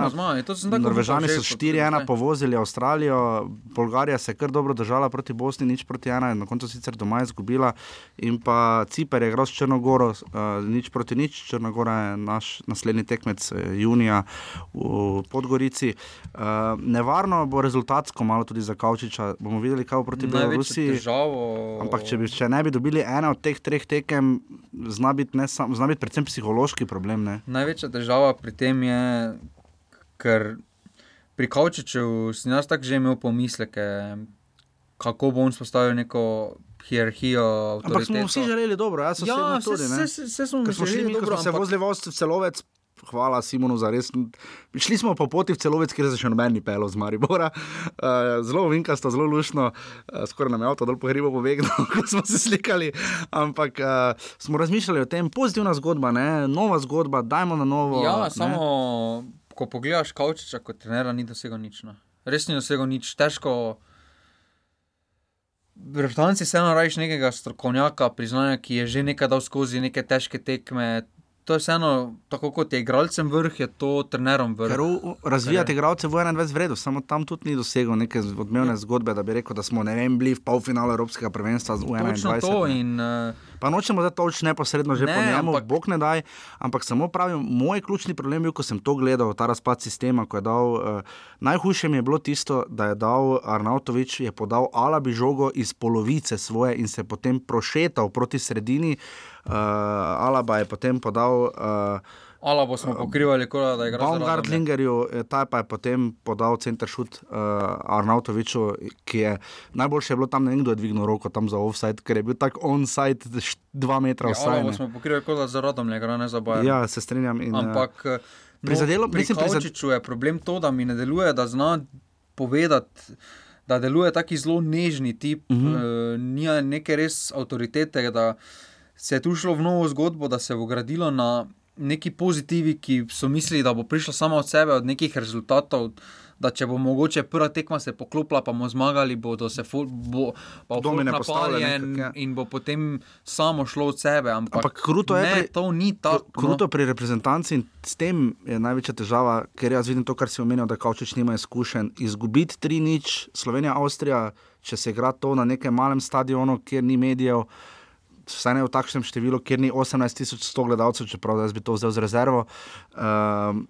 Norvežani so 4-1 povozili Avstralijo, Bolgarija se je kar dobro držala proti Bosni, nič proti 1, na koncu sicer doma izgubila. In pa Ciper je igral s Črnogoro, uh, nič proti nič. Črnogora je naš naslednji tekmec eh, junija v Podgorici. Uh, nevarno bo rezultatsko malo tudi za Kavčiča. Bomo videli, kaj bo proti Belorusiji. Ampak če, bi, če ne bi dobili ena od teh treh tekem, zna biti, sam, zna biti predvsem psihološki problem. Ne? Največja težava pri tem je, ker pri Kavčiču sem jaz tako že imel pomisleke, kako bo on spostavil neko hierarhijo. Ampak smo vsi želeli dobro, jaz sem ja, se tudi. Vse smo želeli dobro. Se vozili v celovec, hvala Simonu za res. Šli smo po poti v celovec, kjer se še noben ni pelo z Maribora. Uh, zelo vinkasto, zelo lušno, uh, skoraj nam je avto dol po hribu povedal, ko smo se slikali. Ampak uh, smo razmišljali o tem, pozitivna zgodba, ne? nova zgodba, dajmo na novo. Ja, samo ko pogledaš kavčiča kot trenera, ni dosegel nič. No. Res ni dosegel nič, težko. Reprezentanci se eno rajiš nekega strokovnjaka, priznanja, ki je že nekaj dal skozi neke težke tekme, to je vseeno, tako kot je igralcem vrh, je to trenerom vrh. Razvijati igralce v 21 vredu, samo tam tudi ni dosegel neke odmevne ja. zgodbe, da bi rekel, da smo ne vem, bili v polfinalu Evropskega prvenstva v 21. Pa nočemo, da to učne neposredno že ne, po njemu, ampak, bog ne daj. Ampak samo pravim, moj ključni problem je bil, ko sem to gledal, ta razpad sistema. Dal, uh, najhujše mi je bilo tisto, da je dal Arnautovič, je podal Alabi žogo iz polovice svoje in se potem prošetal proti sredini. Uh, Alaba je potem podal. Uh, Alabo smo pokrivali, kot da je igral. Baumgartlingerju, ta pa je potem podal center šut uh, Arnautoviču, ki je najboljše je bilo tam, nekdo je dvignil roko tam za offside, ker je bil tak onside, dva metra. Ja, Alabo smo pokrivali, kot da za rodom ne gre, ne za boj. Ja, se strinjam. In, Ampak no, prizadelo, pri Kavčiču je problem to, da mi ne deluje, da zna povedati. Da deluje tako zelo nežni tip, uh -huh. uh, ni neke res avtoritete, da se je tu šlo v novo zgodbo, da se je ugradilo na neki pozitivi, ki so mislili, da bo prišlo samo od sebe, od nekih rezultatov, da če bo mogoče prva tekma se poklopila, pa bomo zmagali, bodo se ful, bo, pa bo Domine folk postavljali napaljen nekako, ja. in bo potem samo šlo od sebe. Ampak, Ampak kruto je ne, pri- to ni tako. Kruto pri reprezentanci in s tem je največja težava, ker jaz vidim to, kar si omenil, da Kavčič nima izkušenj. Izgubiti 3-0, Slovenija, Avstrija, če se igra to na nekem malem stadionu, kjer ni medijev, vsaj ne v takšnem številu, kjer ni 18.100 gledalcev, čeprav jaz bi to vzel z rezervo. Um,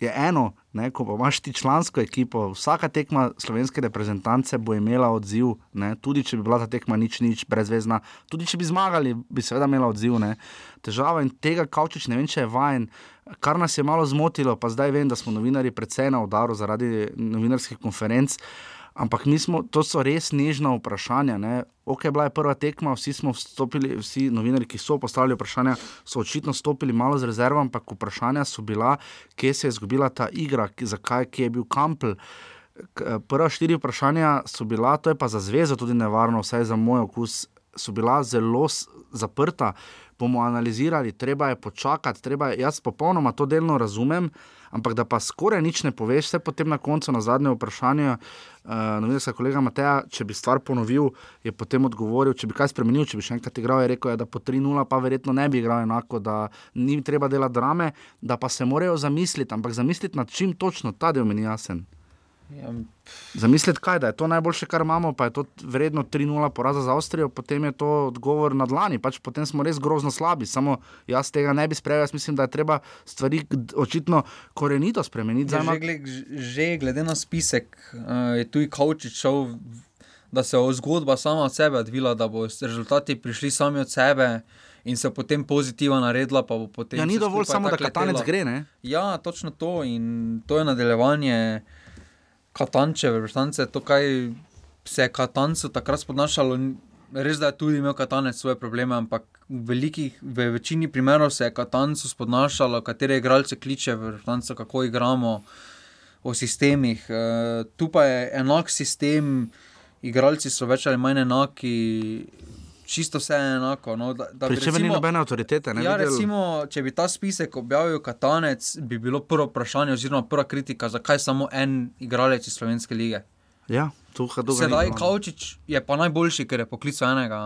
Je eno, ne, ko imaš ti člansko ekipo, vsaka tekma slovenske reprezentance bo imela odziv, ne, tudi če bi bila ta tekma nič, nič, brezvezna, tudi če bi zmagali, bi seveda imela odziv. Ne. Težava in tega Kavčič ne vem, če je vajen. Kar nas je malo zmotilo, pa zdaj vem, da smo novinari precej na udaru zaradi novinarskih konferenc. Ampak mi smo, to so res nežna vprašanja. Ne? Ok, bila je prva tekma, vsi smo vstopili, vsi novinari, ki so postavili vprašanja, so očitno stopili malo z rezervo, ampak vprašanja so bila, kje se je izgubila ta igra, zakaj, kje je bil Kampel. K- Prva štiri vprašanja so bila, to je pa za zvezo tudi nevarno, vsaj za moj okus, so bila zelo zaprta. Bomo analizirali, treba je počakati, treba je, jaz popolnoma to delno razumem, ampak da pa skoraj nič ne poveš, se potem na koncu na zadnje vprašanje. Uh, Novinarska kolega Mateja, če bi stvar ponovil, je potem odgovoril, če bi kaj spremenil, če bi še enkrat igral, je rekel, je, da po 3-0 pa verjetno ne bi igral enako, da ni treba delati drame, da pa se morajo zamisliti, ampak zamisliti nad čim točno, ta del mi ni jasen. Ja, Zamisliti, kaj da je to najboljše, kar imamo, pa je to vredno 3-0 poraza za Avstrijo, potem je to odgovor na dlani, pač potem smo res grozno slabi. Samo jaz tega ne bi sprejel, jaz mislim, da je treba stvari očitno korenito spremeniti. Ja, že, gled, že glede na spisek uh, je tudi Kaučič šel, da se bo zgodba sama od sebe odvila, da bo rezultati prišli sami od sebe in se potem pozitivno naredila. Pa bo potem ja, ni dovolj samo, da katanec gre. Ne? Ja, točno to in to je nadaljevanje Katančeve vrstance, to, kaj se je Katancu takrat spodnašalo. n- Res da je tudi imel Katanec svoje probleme, ampak v, velikih, v večini primerov se je Katancu spodnašalo, katere igralce kliče v vrstancu, kako igramo, o sistemih. E, tu pa je enak sistem, igralci so več ali manj enaki, čisto vse je enako. No, da, da bi ni nobene avtoritete. Ne, Ja, videli- recimo, če bi ta spisek objavil Katanec, bi bilo prvo vprašanje, oziroma prva kritika, zakaj samo en igralec iz Slovenske lige. ja, tukaj dolgo ni Sedaj. Kaučič je pa najboljši, ker je poklical enega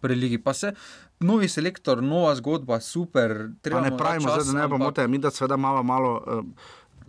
pri ligi. Pa se novi selektor, nova zgodba, super. Ne pravimo, čas, zdaj, da ne bo ampak- mote, mi da seveda malo, malo uh,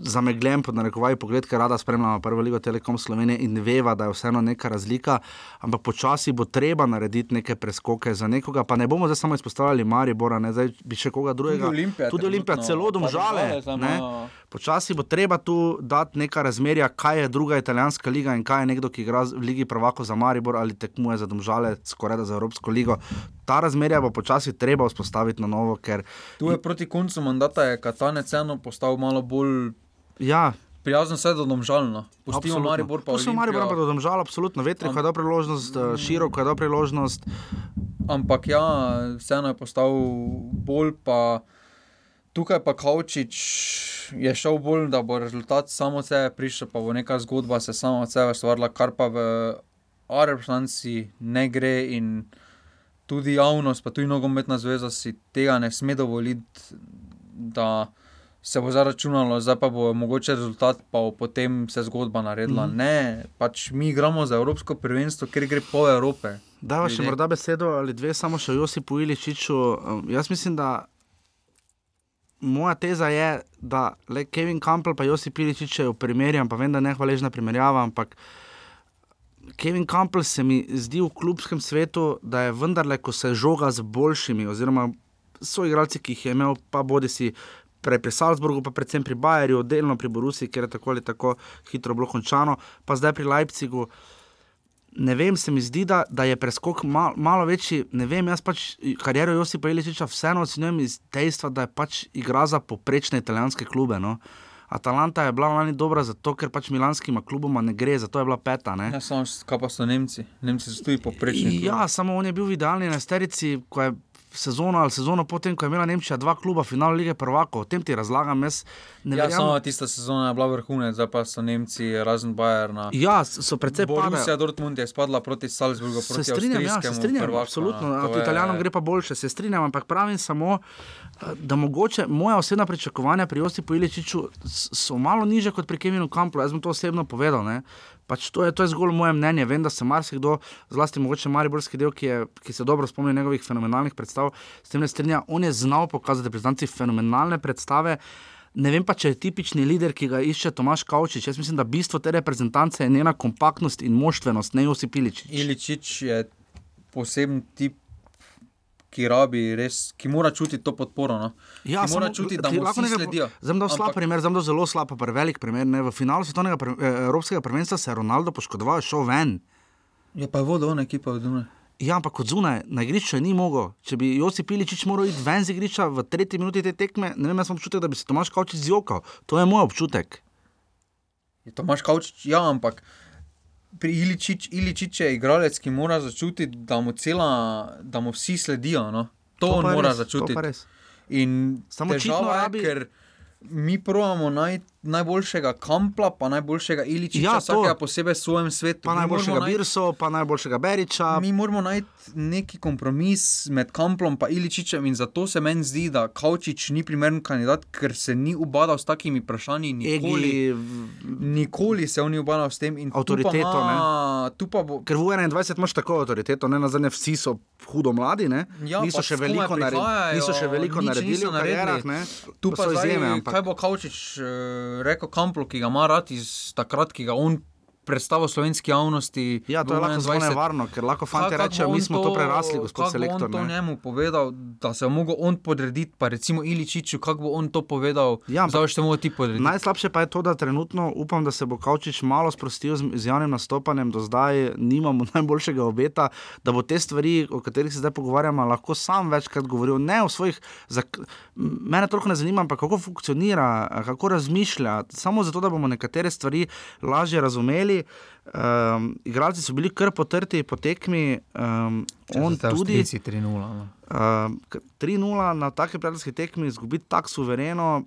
zamegljen pod narekovaj pogled, ker rada spremljamo prvo ligo Telekom Slovenije in veva, da je vseeno neka razlika, ampak počasi bo treba narediti neke preskoke za nekoga, pa ne bomo zdaj samo izpostavljali Maribora, ne, zdaj bi še koga drugega. Tudi Olimpija tudi Olimpija celo domžale. Imajo- Počasi bo treba tu dati neka razmerja, kaj je druga italijanska liga in kaj je nekdo, ki igra v Ligi Prvako za Maribor ali tekmuje za Domžale, skoraj da za Evropsko ligo. Ta razmerja bo počasi treba vzpostaviti na novo, ker Tu je proti koncu mandata je Katanec eno postal malo bolj ja, prijazen, vse do domžalno. Pustimo. Maribor pa Pustimo Maribor pa Olimpijo. do domžal, absolutno. Vetri, ko je dal priložnost, eh, široko je dal priložnost. Ampak ja, vseeno je postal bolj pa. Tukaj pa Kaučič je šel bolj, da bo rezultat samo od sebe prišel, pa bo neka zgodba se sama od sebe stvarila, kar pa v Arabšanci ne gre in tudi javnost, pa tudi nogometna zveza si tega ne sme dovoliti, da se bo zaračunalo, zdaj pa bo mogoče rezultat, pa bo potem se zgodba naredila. Mm. Ne, pač mi igramo za Evropsko prvenstvo, ker gre pol Evrope. Dava še morda besedo ali dve, samo še o Josipu Iličiču. Um, Jaz mislim, da moja teza je, da le Kevin Campbell pa Josip Iličič, če jo primerjam, pa vem, da je nehvaležna primerjava, ampak Kevin Campbell se mi zdi v klubskem svetu, da je vendarle, ko se žoga z boljšimi, oziroma so igralci, ki jih je imel, pa bodi si. Prej pri Salzburgu, pa predvsem pri Bayerju, delno pri Borusi, ker je tako ali tako hitro bilo končano, pa zdaj pri Leipzigu. Ne vem, se mi zdi, da, da je preskok mal, malo večji. Ne vem, jaz pač kariero Josipa Iličiča vseeno ocenjujem iz dejstva, da je pač igra za poprečne italijanske klube. No. Atalanta je bila lani dobra zato, ker pač milanskima kluboma ne gre, zato je bila peta. Ne. Ja, samo kaj pa so Nemci. Nemci so tudi poprečni. Ja, samo on je bil v idealni nesterici, ko je sezono ali sezono potem, ko je imela Nemčija dva kluba finale lige prvakov. O tem ti razlagam, jaz ne Ja, samo tista sezona je bila vrhunec, zdaj pa so Nemci, razen Bayerna. Ja, so precej Borussia padali. Dortmund je spadla proti Salzburgu, Se proti strinjam, ja, se strinjam, prvaku, absolutno. no. To je- Italijanom gre pa boljše, se strinjam, ampak pravim samo, eh, da mogoče moja osebna pričakovanja pri Josipu Iličiču s- so malo niže kot pri Kevinu Kamplu. Jaz bom to osebno povedal. Ne. Pač to, je, to je zgolj moje mnenje. Vem, da se marsikdo, zlasti mogoče Mariborski del, ki, je, ki se dobro spomni njegovih fenomenalnih predstav, s tem ne strinja. On je znal pokazati reprezentanci fenomenalne predstave. Ne vem pa, če je tipični lider, ki ga išče Tomaš Kavčič. Jaz mislim, da bistvo te reprezentance je njena kompaktnost in moštvenost, ne Josip Iličič. Iličič je poseben tip, ki rabi res, ki mora čutiti to podporo. No? Ja, ki mora samo, čutiti, da mu vsi sledijo. Zdaj dal slab Ampak- primer, zdaj dal zelo slab, pa velik primer. Ne? V finalu svetovnega pre, eh, evropskega prvenstva se je Ronaldo poškodoval, šel ven. Je pa vodo, ona ekipa od Dunaj. Ja, ampak kot zunaj, na igrišču ni mogel. Če bi Josip Iličič moral iti ven z igrišča v tretji minuti te tekme, ne vem, jaz sem občutek, da bi se Tomaš Kavčič zjokal. To je moj občutek. Je Tomaš Kavčič, ja, ampak pri Iličič, Iličič je igralec, ki mora začutiti, da mu, cela, da mu vsi sledijo. No? To, to on mora res, to začutiti. pa res. In Samo težava je, rabi- ker mi pravimo naj, najboljšega Kampla, pa najboljšega Iličiča, Ja, vsakega posebej v svojem svetu. Pa Mi najboljšega Birso, pa najboljšega Beriča. Mi moramo najti neki kompromis med Kamplom in Iličičem, in zato se meni zdi, da Kavčič ni primeren kandidat, ker se ni ubadal s takimi vprašanji. Nikoli, Egi, nikoli se on ni ubadal s tem. in tu pa Avtoriteto, ima- Tu pa bo, Ker v 21 imaš tako avtoriteto, ne na zadnje, vsi so hudo mladi, ne? Ja, niso, še veliko naredili, niso še veliko naredili v karierah, ne? Tu Pa so izjeme, ampak kaj bo Kavčič uh, rekel Kamplu, ki ga ima rad iz takrat, ki ga on predstavil slovenski javnosti. Ja, to je lahko zelo 21. nevarno, ker lahko fanti rečejo, mi smo to prerasli, gospod selektor. to ne. njemu povedal, da se je mogel on podrediti, pa recimo Iličiču, kako bo on to povedal, Ja, zdaj te mogel ti podrediti. Najslabše pa je to, da trenutno upam, da se bo Kavčič malo sprostil z, z javnim nastopanjem, do zdaj nimamo najboljšega obeta, da bo te stvari, o katerih se zdaj pogovarjamo, lahko sam večkrat govoril. Ne o svojih, zak... mene toliko ne zanima, ampak kako funkcionira, kako razmišlja, samo zato, da bomo nekatere stvari lažje razumeli. Um, igralci so bili kar potrti po tekmi, um, on tudi. 3-0. No. Uh, 3-0 na taki prijateljski tekmi, izgubiti tako suvereno.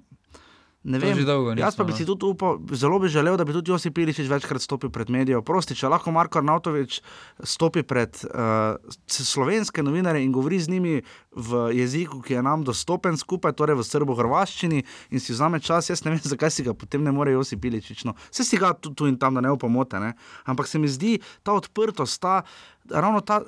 Ne vem, dolgo jaz pa nismo, bi si tudi upal, zelo bi želel, da bi tudi Josip Piličič večkrat stopil pred medijev. Prosti, če lahko Marko Arnautovič stopi pred uh, slovenske novinarje in govori z njimi v jeziku, ki je nam dostopen skupaj, torej v srbo-hrvaščini in si vzame čas, jaz ne vem, zakaj si ga potem ne more Josip Piličič. No, vse si ga tu, tu in tam, da ne ne? ampak se mi zdi ta odprtost, ta, ravno ta,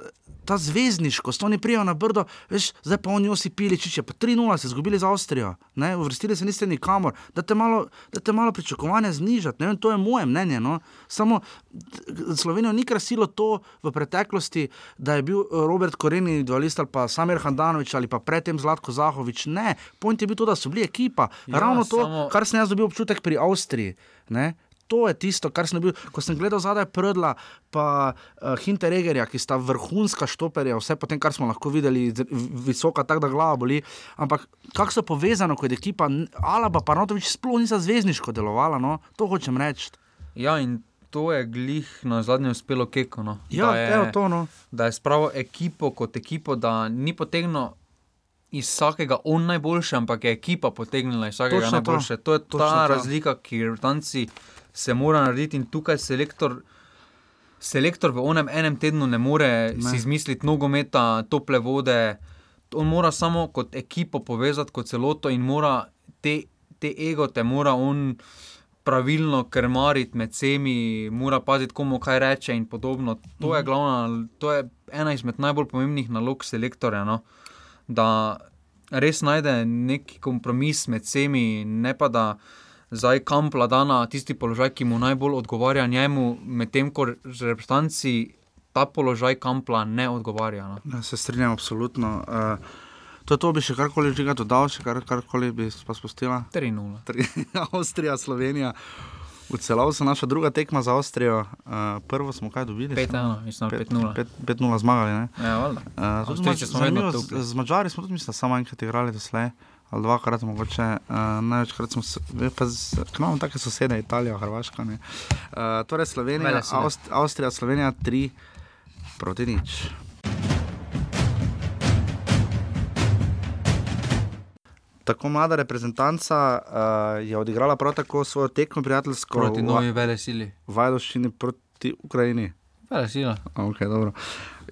ta zvezdniškost, oni prijajo na brdo, veš, zdaj pa oni Josip Piličič, je pa 3-0 se izgubili za Avstrijo, ne? uvrstili se niste nikamor, da te malo, da te malo pričakovanja znižati, ne vem, to je moje mnenje. No? Samo Slovenijo ni krasilo to v preteklosti, da je bil eh, Robert Koren individualist ali pa Samir Handanovič ali pa predtem Zlatko Zahovič. Ne, point je bil to, da so bili ekipa. Ja, Ravno to, samo- kar sem jaz dobil občutek pri Avstriji. Ne? To je tisto, kar sem bil, ko sem gledal zadaj Prdla, pa uh, Hinteregerja, ki sta vrhunska štoperja, vse potem, kar smo lahko videli, visoka, tako da glava boli. Ampak kako so povezano kot ekipa, Alaba pa Notovič sploh niso zvezdniško delovala, no? to hočem reči. Ja, in to je glih na zadnje uspelo Keko. No. Ja, da, je, evo to, no. da je spravil ekipo kot ekipo, da ni potegnil. Iz vsakega on najboljše, ampak je ekipa potegnila iz vsakega Točno to. najboljše. To, to je Točno ta to. razlika, ki jo Britanci se mora narediti in tukaj selektor. Selektor v onem enem tednu ne more ne. si izmisliti nogometa, tople vode. On mora samo kot ekipo povezati kot celoto in mora te, te egote, mora on pravilno krmariti med vsemi, mora paziti, komu kaj reče in podobno. To je, glavna, to je ena izmed najbolj pomembnih nalog selektorja. No? Da res najde neki kompromis med vsemi, ne pa da zdaj kampla da na tisti položaj, ki mu najbolj odgovarja njemu, medtem ko reprezentanci ta položaj kampla ne odgovarja. No? Ja, se strinjam, absolutno. Uh, to to, bi še karkoli že dodal, še kar, karkoli bi pa spustila. 3-0. Tri- Avstrija, Slovenija. V celosti naša druga tekma za Avstrijo, uh, prvo smo kaj dobili? 5-1, mislim, 5-0. 5-0 zmagali. Ne? Ja. Uh, tudi Avstrijci Mač- smo zanimivo, z, z Mačari smo tudi, mislim, samo enkrat igrali doslej, ali dvakrat mogoče, uh, največkrat smo z, nam take sosede, Italija, Hrvaška. ne. Uh, torej Slovenija. Avst, Avstrija, Slovenija 3 proti nič. Tako mlada reprezentanca uh, je odigrala prav tako svojo tekmo prijateljsko Proti novi vele sili. Vajdoščini proti Ukrajini. Sila. Okay, dobro.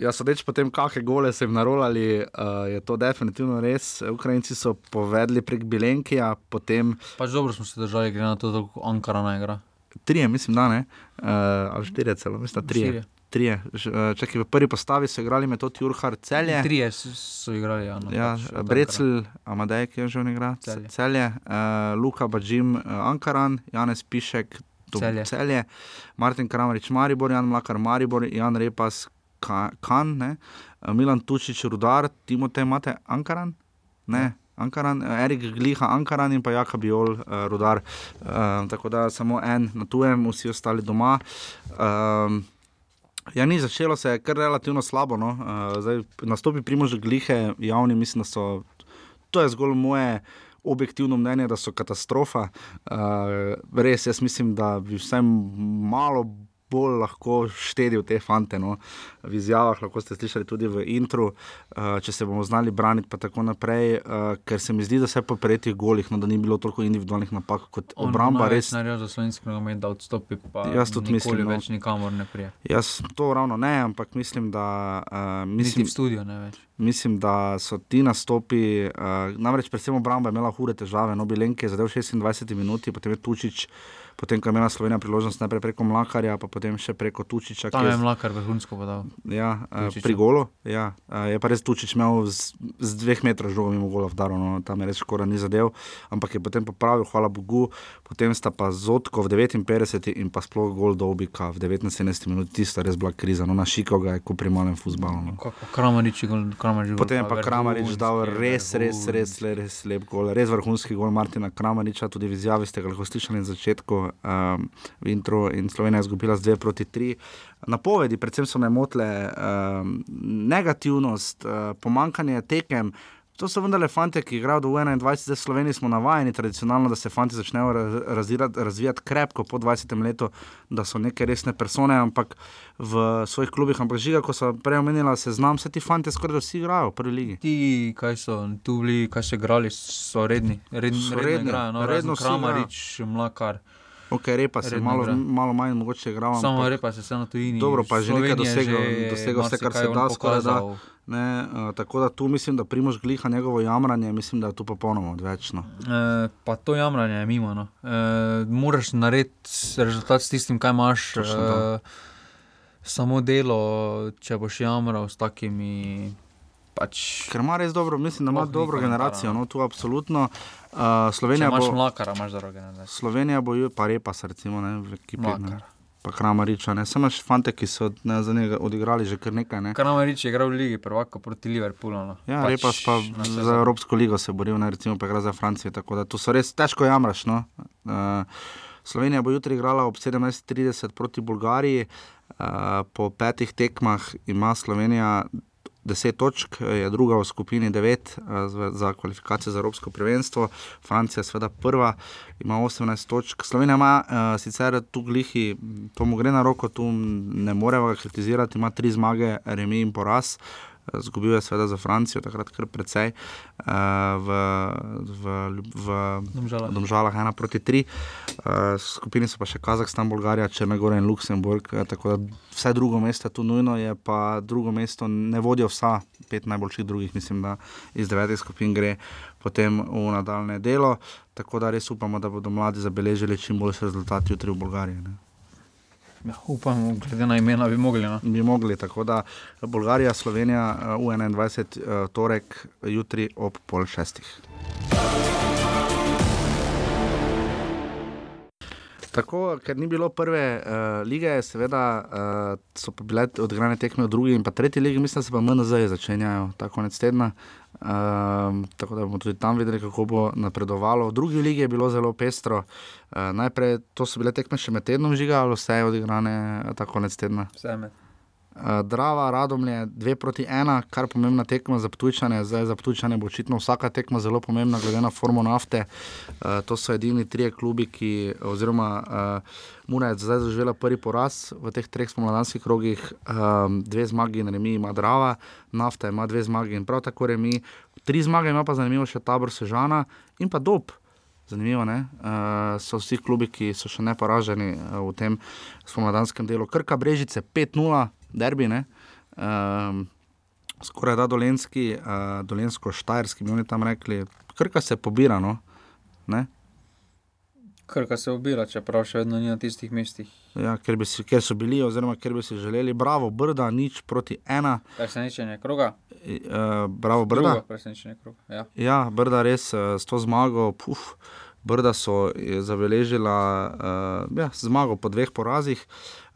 ja, sodeč po tem, kakšne gole so jim narolali, uh, je to definitivno res. Ukrajinci so povedali prek Bilenkija, potem Pač dobro smo se držali, glede na to, da Ankara ne igra. trije, mislim, da ne, uh, ali štirje celo, mislim, da trije. Štirje. Trije. Ž- eh, Čakaj, v prvi postavi so igrali Metod Jurhar celje. Trije so igrali. Ja, no, Ja, pač od Brecel, Amadej, ki je že igra, Celje. celje, celje uh, Luka Bađim, uh, Ankaran, Janez Pišek, Celje. celje Martin Kramarič, Maribor, Jan Mlakar, Maribor, Jan Repas, Ka- Kan, ne? uh, Milan Tučič, Rudar, Timotej, imate Ankaran? Ne. Ankaran, eh, Erik Gliha, Ankaran in pa Jaka Biol, uh, Rudar. Uh, tako da samo en na tujem, vsi ostali doma. Um, Ja, ni začelo se je kar relativno slabo. No. Uh, zdaj, nastopi primože glihe, javni, mislim, da so. To je zgolj moje objektivno mnenje, da so katastrofa. Uh, res, jaz mislim, da bi vsem malo bolj lahko štedil te fante. No. V izjavah lahko ste slišali tudi v intru, uh, če se bomo znali braniti, pa tako naprej, uh, ker se mi zdi, da se po prejetih golih, no, da ni bilo toliko individualnih napak kot On obramba. Res, naredil za slovenski nogomet, da odstopi, pa Jaz tudi mislim, no. več nikamor ne prije. jaz to ravno ne, ampak mislim, da. Uh, Niti mislim, v studio ne več. Mislim, da so ti nastopi, uh, namreč predvsem obramba je imela hude težave. No, Bilenke je zadev 26 minut, potem je Tučič, potem ko je imela Slovenija priložnost najprej preko Mlakarja, pa potem še preko Tučiča. Tam je mlakar vrhunsko podal. Ja, uh, Tučiča. pri golu. Ja, uh, je pa res Tučič imel z, z dveh metrov žogo mimo gola vdaro, no, tam je res skoraj ni zadev, ampak je potem popravil, hvala Bogu. Potem sta pa Zotko v 59 in pa sploh gol Dobika v 79 minut, tista res bila kriza. No, na Šiko ga je kot pri malem futbalu. No. Kramarič je Kramarič Potem je pa Kramarič dal res, res, res, res, res lep gol, res vrhunski gol Martina Kramariča, tudi v izjavi ste ga lahko slišali na začetku um, v intro in Slovenija je izgubila z 2 proti 3. Napovedi, predvsem so me motile um, negativnost, uh, pomankanje tekem. To so vendarle fanti, ki igrajo do 21, zdaj v Sloveniji smo navajeni tradicionalno, da se fanti začnejo raz- razvijati, krepko po 20 letu, da so neke resne persone, ampak v svojih klubih. Ampak žiga, ko so prej omenila, se znam, vse ti fanti skoraj da vsi igrajo v prvi ligi. Ti, kaj so tu bili, kaj so igrali, so redni. Redni, So redno redni, igrajo, no, redno redno vsi Kramarič, Mlakar. Ok, repa se Redno malo, igra. malo manj mogoče igral. Samo ampak- repa se vse na tujini. Dobro, pa je že nekaj dosegel, dosegel vse, kar se da, skoraj da. Ne, uh, tako da tu mislim, da Primož gliha njegovo jamranje, mislim, da je tu popolnoma odvečno. E, pa to jamranje je mimo. No. E, moraš narediti rezultat s tistim, kaj imaš. Točno to. E, samo delo, če boš jamral s takimi. Pač, Ker ima res dobro, mislim, da ima dobro generacijo, no. no tu absolutno. Uh, Slovenija imaš bo, mlakara, imaš dobro generacijo. Slovenija bo, pa repa se recimo, ne, v ekipi. Ne, Mlakar. pa Kramariča, ne, samo še fante, ki so ne, za njega odigrali že kar nekaj. Ne. Kramarič je igral v Ligi prvaka proti Liverpoolu. No. Ja, pač repa pa za. Evropsko ligo se boril, ne, recimo pa igra za Francijo, tako da tu so res težko jamraš. No. Uh, Slovenija bo jutri igrala ob 17:30 proti Bolgariji. Uh, po petih tekmah ima Slovenija 10 točk, je druga v skupini 9 uh, za- kvalifikacije za Evropsko prvenstvo, Francija je seveda prva, ima 18 točk. Slovenija ima uh, sicer tu glihi, to mu gre na roko, tu ne moremo kritizirati, ima tri zmage, remi in poraz. Zgubil je seveda za Francijo, takrat kar precej, uh, v, v, v Domžalah. Domžalah 1 proti 3. Uh, skupini so pa še Kazahstan, Bolgarija, Črnagora in Luksemburg, eh, tako da vse drugo mesto je tu nujno, je pa drugo mesto ne vodijo vsa pet najboljših drugih, mislim, da iz devetih skupin gre potem v nadaljne delo. Tako da res upamo, da bodo mladi zabeležili čim boljši rezultat jutri v Bolgariji. Ne. Ja, upam, glede na imena bi mogli. No. Bi mogli, tako da Bolgarija, Slovenija, eh, U21, eh, torek, jutri ob pol šestih. Tako, ker ni bilo prve uh, lige, seveda uh, so bile odigrane tekme v drugi in pa tretji ligi, mislim, da se pa MNZ začenjajo ta konec tedna. Um, tako da bomo tudi tam videli, kako bo napredovalo. V drugi ligi je bilo zelo pestro. Uh, najprej to so bile tekme še med tednom žiga, ali vse je odigrane ta konec tedna. Vse med. Uh, Drava, Radomlje, dve proti ena, kar pomembna tekma za Ptujčane. Zdaj za Ptujčane bo očitno vsaka tekma zelo pomembna, glede na formo nafte. Uh, to so edini trije klubi, ki, oziroma uh, Mura je zdaj zaživela prvi poraz v teh treh spomladanskih krogih, um, dve zmagi in remi ima Drava, nafta ima dve zmagi in prav tako remi. tri zmage ima pa zanimivo še tabor Sežana in pa Dob. Zanimivo je, uh, so vsi klubi, ki so še ne poraženi uh, v tem spomladanskem delu. Krka Brežice 5-0, derbi, um, skoraj da dolenski, uh, dolensko-štajerski, bi oni tam rekli. Krka se pobira, no? ne? Krka se obira, čeprav še vedno ni na tistih mestih. Ja, ker, si, ker so bili, oziroma ker bi si želeli, bravo, brda, nič proti ena. Presenečenje kroga. Uh, bravo, brda. Drugo presenečenje kroga. Ja. ja, brda res uh, s to zmago. Puf. Brda so zabeležila uh, ja, zmago po dveh porazih.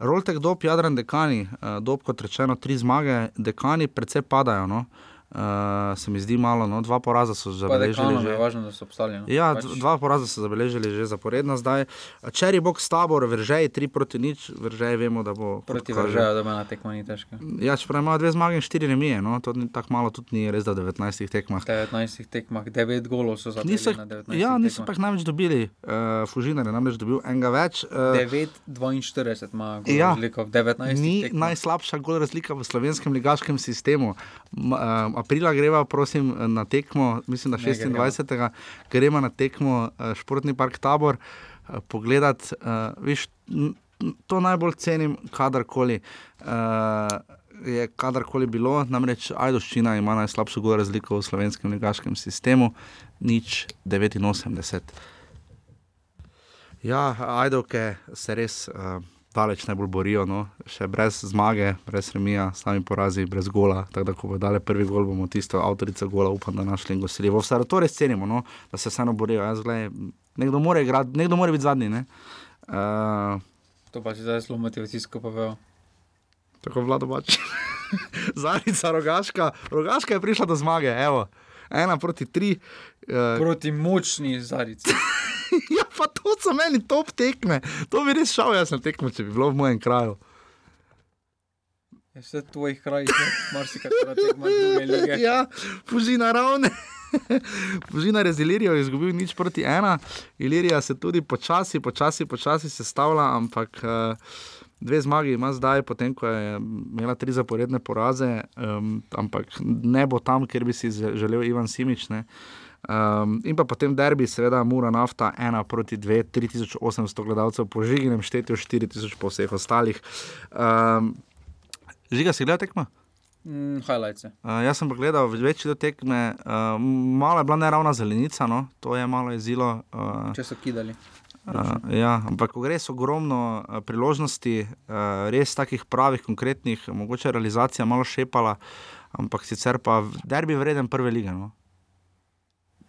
Roltek dob, Jadran, dekani, uh, dob kot rečeno, tri zmage, dekani predvsej padajo. No? Uh, Uh, se mi zdi malo, no, dva poraza so zabeležili. Že... Je važno, so obstali. No. Ja, pač... dva poraza so zabeležili že zaporedno zdaj. Čeri bog s tabor, vržej, tri proti nič, vržej vemo, da bo. Proti vržeju, da bo na tekmo ni težko. Ja, čeprav ima dve zmage in štiri remije, no, to ni tako malo, tudi ni res, da 19 tekmah. 19 tekmah, 9 golov so zabili. Niso, ja, niso pa jih največ dobili, uh, Fužinar je namreč dobil enega več. Uh, 9-42 ima gol ja, razliko v 19. Ni tekmah. najslabša gol razlika v slovenskem ligaškem sistemu. Uh, aprila greva, prosim, na tekmo, mislim, da 26. gremo na tekmo uh, Športni park Tabor, pogledati. Uh, viš, to najbolj cenim, kadarkoli. Uh, Je kadarkoli bilo, namreč Ajdoščina ima najslabšo razliko v slovenskem negaškem sistemu, nič 89. Ja, Ajdovke se res. Uh, daleč najbolj borijo, no? še brez zmage, brez remija, sami porazi, brez gola. Tako da, ko bo dale prvi gol, bomo tisto avtorico gola, upam, da našli in gostili. Vse to res cenimo, no? da se vseeno borijo. Jaz, gledaj, nekdo, mora igrat, nekdo mora biti zadnji. Uh, to pa si zdaj zelo motivacijsko povedal. Tako vlado pač. Zarica, rogaška. rogaška je prišla do zmage, evo. ena proti tri. Uh, proti močni zarici. ja, pa to so meni top tekme. To bi res šel, jaz na tekmo, če bi bilo v mojem kraju. Je vse tvojih krajih, marsikaj tekmo, druge lige. ja, puži naravne. Puži na rezilirijo, je izgubil nič proti ena. Ilirija se tudi počasi, počasi, počasi sestavlja, ampak uh, dve zmagi ima zdaj, potem ko je imela tri zaporedne poraze, um, ampak ne bo tam, kjer bi si želel Ivan Simič. Uh, Um, in pa potem derbi, seveda, mora nafta 1 proti 2, 3800 gledalcev, po žiginem štetju 4000 po vseh ostalih. Um, žiga si gledal tekmo? Mm, uh, jaz sem pogledal večji do tekme, uh, malo je bila neravna zelenica, no? to je malo jezilo. Uh, Če so kidali. Uh, ja, ampak, so ogromno uh, priložnosti, uh, res takih pravih, konkretnih, mogoče realizacija malo šepala, ampak sicer pa derbi vreden prve lige. No?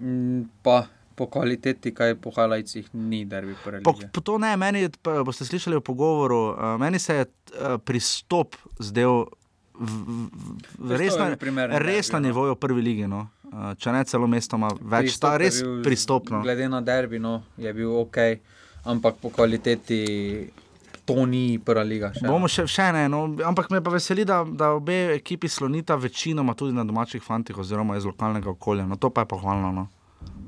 Mm, pa po kvaliteti, kaj po halajcih, ni derbi prvi. Po, po to ne, meni boste slišali v pogovoru, uh, meni se je uh, pristop zdel res, na, res na no. nivoju prve lige. No. Uh, če ne celo mestoma, več ta res pristopno. Glede na derbi, no, je bil ok, ampak po kvaliteti. To ni prva liga. Še Bomo še, še ne, no, ampak me pa veseli, da, da obe ekipi slonita večinoma tudi na domačih fantih, oziroma iz lokalnega okolja. No, to pa je pohvalno. No.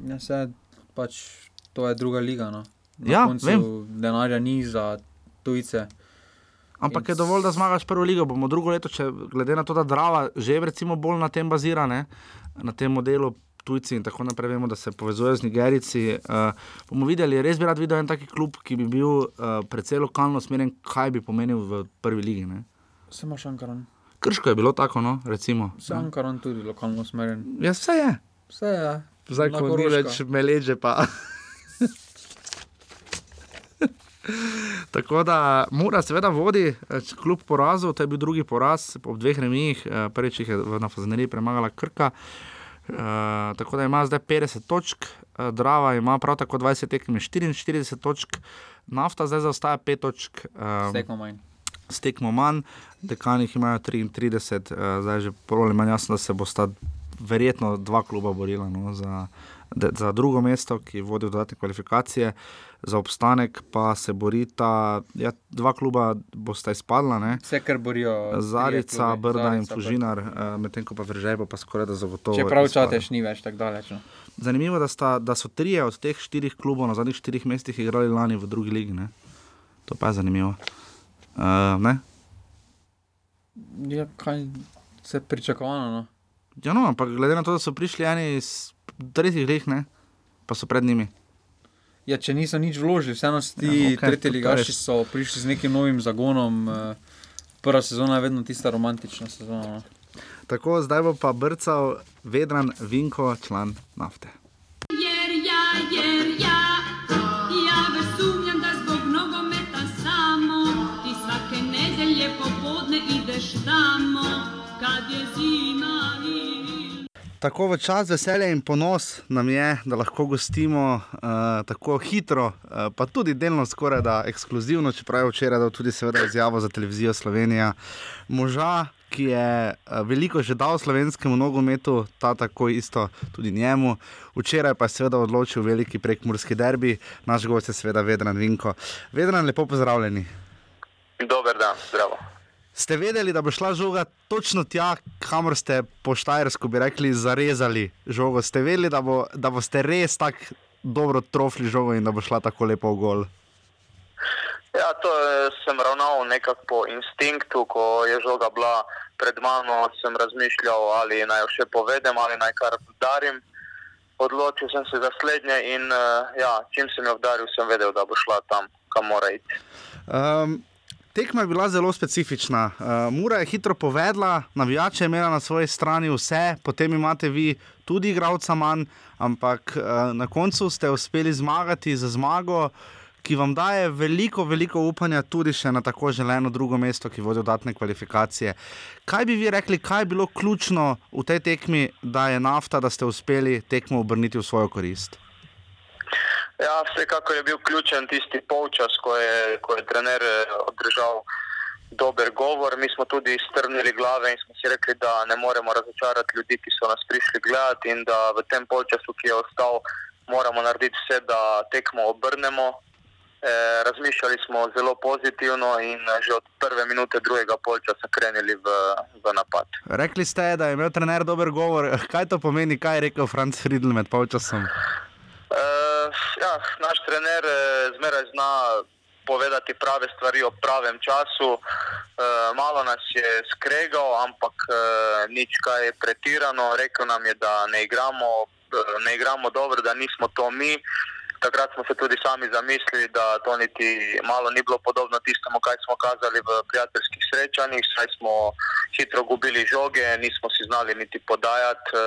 Ja, se, pač, to je druga liga. No. Ja, vem. Denarja ni za tujce. Ampak je dovolj, da zmagaš prvo ligo. Bomo drugo leto, če glede na to, da Drava že recimo bolj na tem bazira, ne, na tem modelu. Tujci in tako naprej, vemo, da se povezujejo z Nigerici. Uh, bomo videli, res bi rad videl en taki klub, ki bi bil uh, predvsej lokalno usmerjen, kaj bi pomenil v prvi ligi. Ne? Samo Šankaran. Krško je bilo tako, no, recimo. Šankaran tudi lokalno usmerjen. Ja, vse je. Vse je zdaj ko ni več meleže. Tako da mora seveda vodi, eh, kljub porazu, to je bil drugi poraz, po dveh remijih, eh, prvič jih je na Fazeneriji premagala Krka. Uh, tako da ima zdaj 50 točk, uh, Drava ima prav tako 20 tekem, 44 točk, nafta zdaj zaostaja 5 točk. Uh, stekmo manj. Stekmo manj, dekani imajo 33, uh, zdaj že problem je jasno, da se bo sta verjetno dva kluba borila no, za, de, za drugo mesto, ki vodi v dodatne kvalifikacije, za obstanek pa se borita, ja, dva kluba bosta izpadla. Ne. Vse, kar borijo. Zarica, Brda Zarica, in Fužinar, uh, medtem ko pa vržejo, pa skoraj da zagotovo. Če prav čateš, ni več tako daleč. No. Zanimivo je, da, da so trije od teh štirih klubov na zadnjih štirih mestih igrali lani v drugi ligi. Ne. To pa je zanimivo. Uh, ja, kaj se pričakovano? No? Ja, no, ampak glede na to, da so prišli eni iz tretjih reh, ne, pa so pred njimi. Ja, če niso nič vložili, vseeno ti Ja, okay, tretji to pa ligaši so prišli z nekim novim zagonom. eh, Prva sezona je vedno tista romantična sezona. no. Tako, zdaj bo pa brcal Vedran Vinko, član nafte. Tako v čas veselja in ponos nam je, da lahko gostimo uh, tako hitro, uh, pa tudi delno skoraj da ekskluzivno, čeprav je včeraj dal tudi seveda izjavo za televizijo Slovenija. Moža, ki je uh, veliko že dal slovenskemu nogometu, ta tako isto tudi njemu. Včeraj pa je seveda odločil veliki prekmurski derbi, naš gost je seveda Vedran Vinko. Vedran, lepo pozdravljeni. Dober dan, zdravo. Ste vedeli, da bo šla žoga točno tja, kamor ste po Štajersku, bi rekli, zarezali žogo? Ste vedeli, da, bo, da boste res tako dobro trofli žogo in da bo šla tako lepo v gol? Ja, to eh, sem ravnal nekako po instinktu, ko je žoga bila pred mano, sem razmišljal, ali naj jo še povedem ali naj kar udarim. Odločil sem se za slednje in uh, ja, čim sem jo udaril, sem vedel, da bo šla tam, kam mora iti. Um, tekma je bila zelo specifična. Uh, Mura je hitro povedala, navijače je imela na svoji strani vse, potem imate vi tudi igralca manj, ampak uh, na koncu ste uspeli zmagati za zmago. Ki vam daje veliko, veliko upanja, tudi še na tako želeno drugo mesto, ki vodi dodatne kvalifikacije. Kaj bi vi rekli, kaj je bilo ključno v tej tekmi, da je nafta, da ste uspeli tekmo obrniti v svojo korist? Ja, vsekakor je bil ključen tisti polčas, ko je, ko je trener eh, održal dober govor. Mi smo tudi strnili glave in smo si rekli, da ne moremo razočarati ljudi, ki so nas prišli gledati in da v tem polčasu, ki je ostal, moramo narediti vse, da tekmo obrnemo. E, razmišljali smo zelo pozitivno in eh, že od prve minute drugega polčasa krenili v, v napad. Rekli ste, da je imel trener dober govor. Kaj to pomeni, kaj je rekel Franz Friedl med polčasom? Uh, ja, naš trener eh, zmeraj zna povedati prave stvari ob pravem času. Uh, malo nas je skregal, ampak uh, nič kaj pretirano. Rekel nam je, da ne igramo, ne igramo dobro, da nismo to mi. Takrat smo se tudi sami zamislili, da to niti malo ni bilo podobno tistemu, kaj smo kazali v prijateljskih srečanjih, saj smo hitro gubili žoge, nismo si znali niti podajati uh,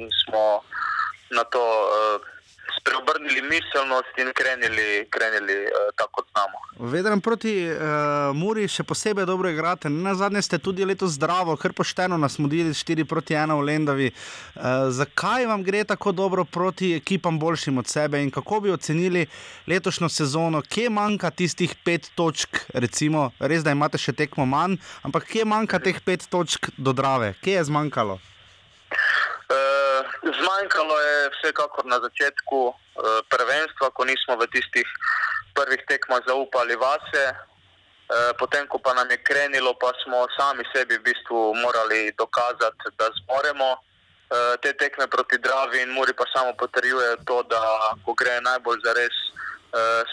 in smo na to uh, spreobrnili miselnost in krenili, krenili uh, tako, kot znamo. Vedem proti uh, Muri še posebej dobro igrate. Na zadnje ste tudi letos zdravo, kar pošteno nas modili 4 proti 1 v Lendavi. Uh, zakaj vam gre tako dobro proti ekipam boljšim od sebe in kako bi ocenili letošnjo sezono, kje manjka tistih pet točk, recimo, res da imate še tekmo manj, ampak kje manjka teh pet točk do drave, kje je zmanjkalo? Uh, zmanjkalo je vsekakor na začetku uh, prvenstva, ko nismo v tistih prvih tekmah zaupali vase. Uh, potem, ko pa nam je krenilo, pa smo sami sebi v bistvu morali dokazati, da zmoremo. Te tekme proti Dravi in Muri pa samo potrjujejo to, da ko gre najbolj za res,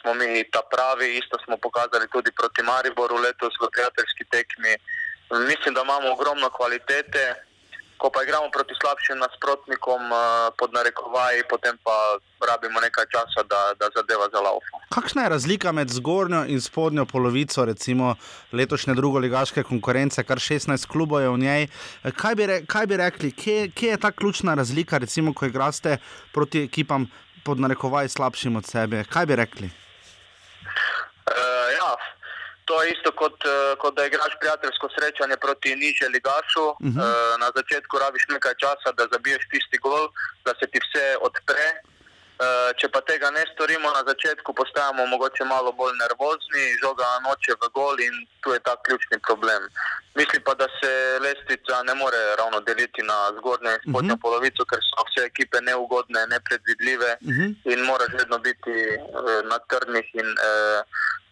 smo mi ta pravi. Isto smo pokazali tudi proti Mariboru letos v prijateljski tekmi. Mislim, da imamo ogromno kvalitete. Ko pa igramo proti slabšim nasprotnikom, eh, pod narekovaji, potem pa rabimo nekaj časa, da, da zadeva zalaufa. Kakšna je razlika med zgornjo in spodnjo polovico, recimo letošnje drugoligaške konkurence, kar 16 klubov je v njej? Kaj bi, re, kaj bi rekli, kje, kje je ta ključna razlika, recimo, ko igraste proti ekipam pod narekovaji slabšim od sebe? Kaj bi rekli? Uh, ja, to je isto kot, uh, kot da igraš prijateljsko srečanje proti nižje ligašu. Uh -huh. uh, na začetku rabiš nekaj časa, da zabiješ tisti gol, da se ti vse odpre. Uh, če pa tega ne storimo na začetku, postajamo mogoče malo bolj nervozni, žoga noče v gol in tu je ta ključni problem. Mislim pa, da se lestvica ne more ravno deliti na zgornjo in spodnjo uh -huh. polovico, ker so vse ekipe neugodne, nepredvidljive uh -huh. in moraš vedno biti uh, na trdnih in uh,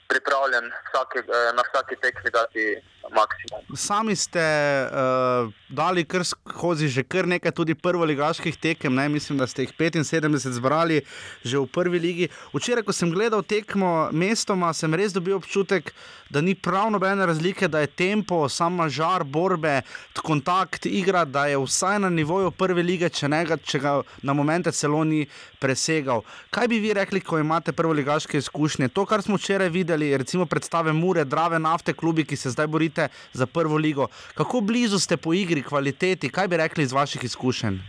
pripravljen vsake, uh, na vsaki tekmi dati maksimum. Sami ste uh, dali kar skozi že kar nekaj tudi prvoligaških tekem, ne? mislim, da ste jih 75 zbrali že v prvi ligi. Včeraj, ko sem gledal tekmo mestoma, sem res dobil občutek, da ni prav nobene razlike, da je tempo, sama žar, borbe, kontakt, igra, da je vsaj na nivoju prve lige, če, ne, če ga na momente celo ni presegal. Kaj bi vi rekli, ko imate prvoligaške izkušnje? To, kar smo včeraj videli, recimo predstave Mure, Drave, Nafte, klubi, ki se zdaj borite za prvo ligo. Kako blizu ste po igri, kvaliteti, kaj bi rekli iz vaših izkušenj?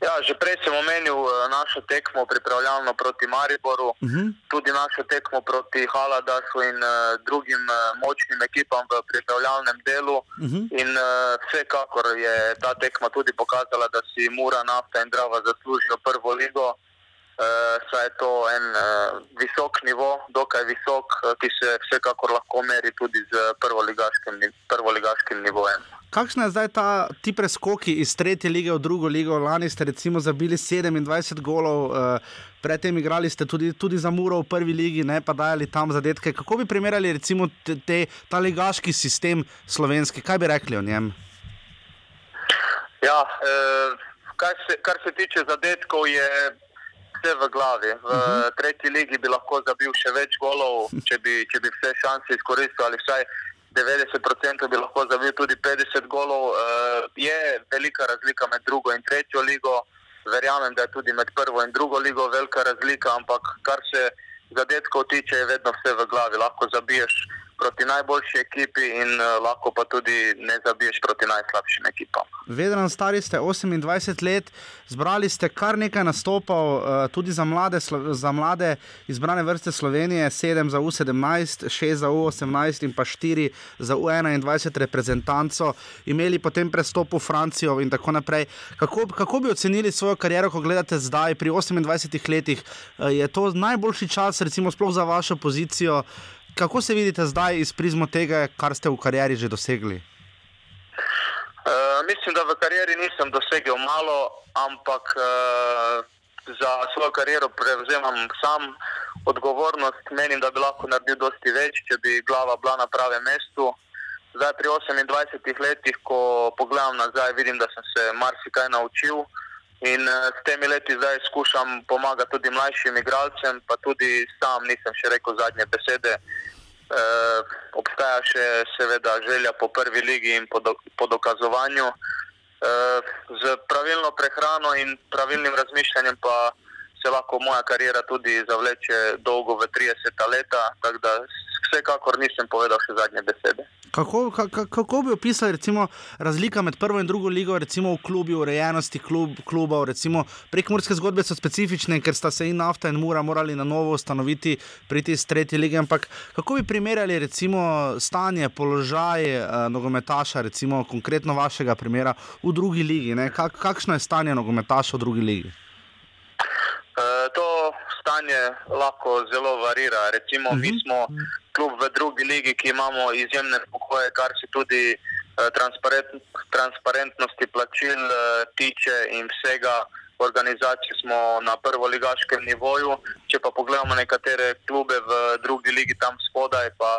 Ja, že prej sem omenil eh, našo tekmo pripravljalno proti Mariboru, uh -huh. tudi našo tekmo proti Haladasu in uh, drugim uh, močnim ekipam v pripravljalnem delu. Uh -huh. In uh, vsekakor je ta tekma tudi pokazala, da si Mura, Nafta in Drava zaslužijo prvo ligo. Uh, saj je to en uh, visok nivo, dokaj visok, uh, ki se vsekakor lahko meri tudi z prvoligaškim, prvoligaškim nivojem. Kakšna je zdaj ta ti preskoki iz tretje lige v drugo ligo? Lani ste recimo zabili 27 golov, uh, predtem igrali ste tudi, tudi za Muro v prvi ligi, ne pa dajali tam zadetke. Kako bi primerjali recimo te, te, ta ligaški sistem slovenski? Kaj bi rekli o njem? Ja, uh, kar, se, kar se tiče zadetkov, je vse v glavi. V uh Mhm. -huh. tretji ligi bi lahko zabil še več golov, če bi, če bi vse šanse izkoristil, ali vsaj 90% bi lahko zabil tudi 50 golov. Uh, je velika razlika med drugo in tretjo ligo. Verjamem, da je tudi med prvo in drugo ligo velika razlika, ampak kar se zadetkov tiče, je vedno vse v glavi. Lahko zabiješ proti najboljši ekipi in uh, lahko pa tudi ne zabiješ proti najslabšim ekipam. Vedno stari ste 28 let, zbrali ste kar nekaj nastopov, uh, tudi za mlade, za mlade izbrane vrste Slovenije, 7 za U17, 6 za U18 in pa 4 za U21 reprezentanco, imeli potem prestop v Francijo in tako naprej. Kako, kako bi ocenili svojo kariero, ko gledate zdaj, pri 28 letih? Uh, je to najboljši čas, recimo, sploh za vašo pozicijo? Kako se vidite zdaj iz prizmo tega, kar ste v karieri že dosegli? Uh, mislim, da v karieri nisem dosegel malo, ampak uh, za svojo kariero prevzemam sam odgovornost. Menim, da bi lahko naredil dosti več, če bi glava bila na pravem mestu. Zdaj, pri 28 letih, ko pogledam nazaj, vidim, da sem se marsikaj naučil. In uh, s temi leti zdaj skušam pomagati tudi mlajšim igralcem, pa tudi sam nisem še rekel zadnje besede. Uh, obstaja še seveda želja po prvi ligi in po, do, po dokazovanju. Uh, z pravilno prehrano in pravilnim razmišljanjem pa se lahko moja karijera tudi zavleče dolgo v 30 leta, tako da vsekakor nisem povedal še zadnje besede. Kako, kako, kako bi opisali recimo, razlika med prvo in drugo ligo, recimo v klubi, urejenosti klub, klubov? Recimo, prekmurske zgodbe so specifične, ker sta se in nafta in mura morali na novo ustanoviti, priti iz tretje lige. Ampak kako bi primerjali recimo, stanje, položaj eh, nogometaša, recimo konkretno vašega primera v drugi ligi? Kak, kakšno je stanje nogometaša v drugi ligi? E, to stanje lahko zelo varira. Recimo, mi smo klub v drugi ligi, ki imamo izjemne pokoje, kar se tudi e, transparent, transparentnosti plačil e, tiče in vsega. Organizacije smo na prvoligaškem nivoju, če pa pogledamo nekatere klube v drugi ligi tam spodaj, pa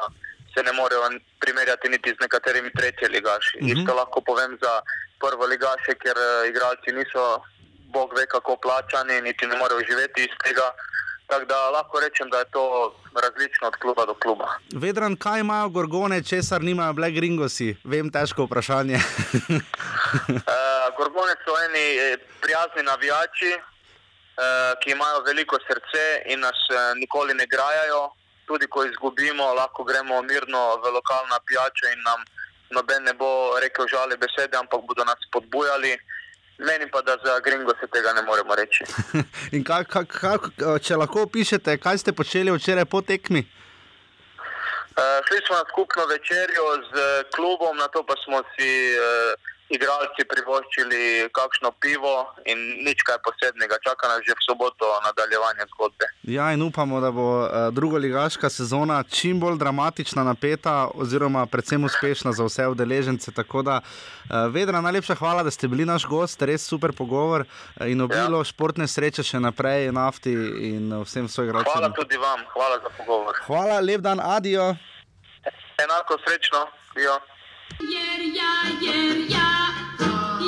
se ne morejo primerjati niti z nekaterimi tretje ligaši. Mm -hmm. Isto lahko povem za prvoligaše, ker igralci niso bog ve kako plačani, niti ne morejo živeti iz tega. Tako da lahko rečem, da je to različno od kluba do kluba. Vedran, kaj imajo gorgone, česar nimajo Black Ringosi? Vem, težko vprašanje. uh, gorgone so eni eh, prijazni navijači, uh, ki imajo veliko srce in nas uh, nikoli ne grajajo. Tudi ko izgubimo, lahko gremo mirno v lokalna pijača in nam noben ne bo rekel žale besede, ampak bodo nas spodbujali. Menim pa, da za Gringo se tega ne moremo reči. Kak, kak, kak, če lahko opišete, kaj ste počeli včeraj po tekmi? Uh, šli smo na skupno večerjo z klubom, na to pa smo si uh, igralci privoščili kakšno pivo in nič kaj posebnega. Čaka nas že v soboto nadaljevanje zgodbe. Ja, in upamo, da bo uh, drugoligaška sezona čim bolj dramatična, napeta, oziroma predvsem uspešna za vse udeležence. Tako da, uh, Vedra, najlepša hvala, da ste bili naš gost, res super pogovor uh, in obilo ja. športne sreče še naprej, nafti in vsem svojim igralcem. Hvala tudi vam, hvala za pogovor. Hvala, lep dan, adijo. Enako srečno. Ja. Jer ja, jer ja,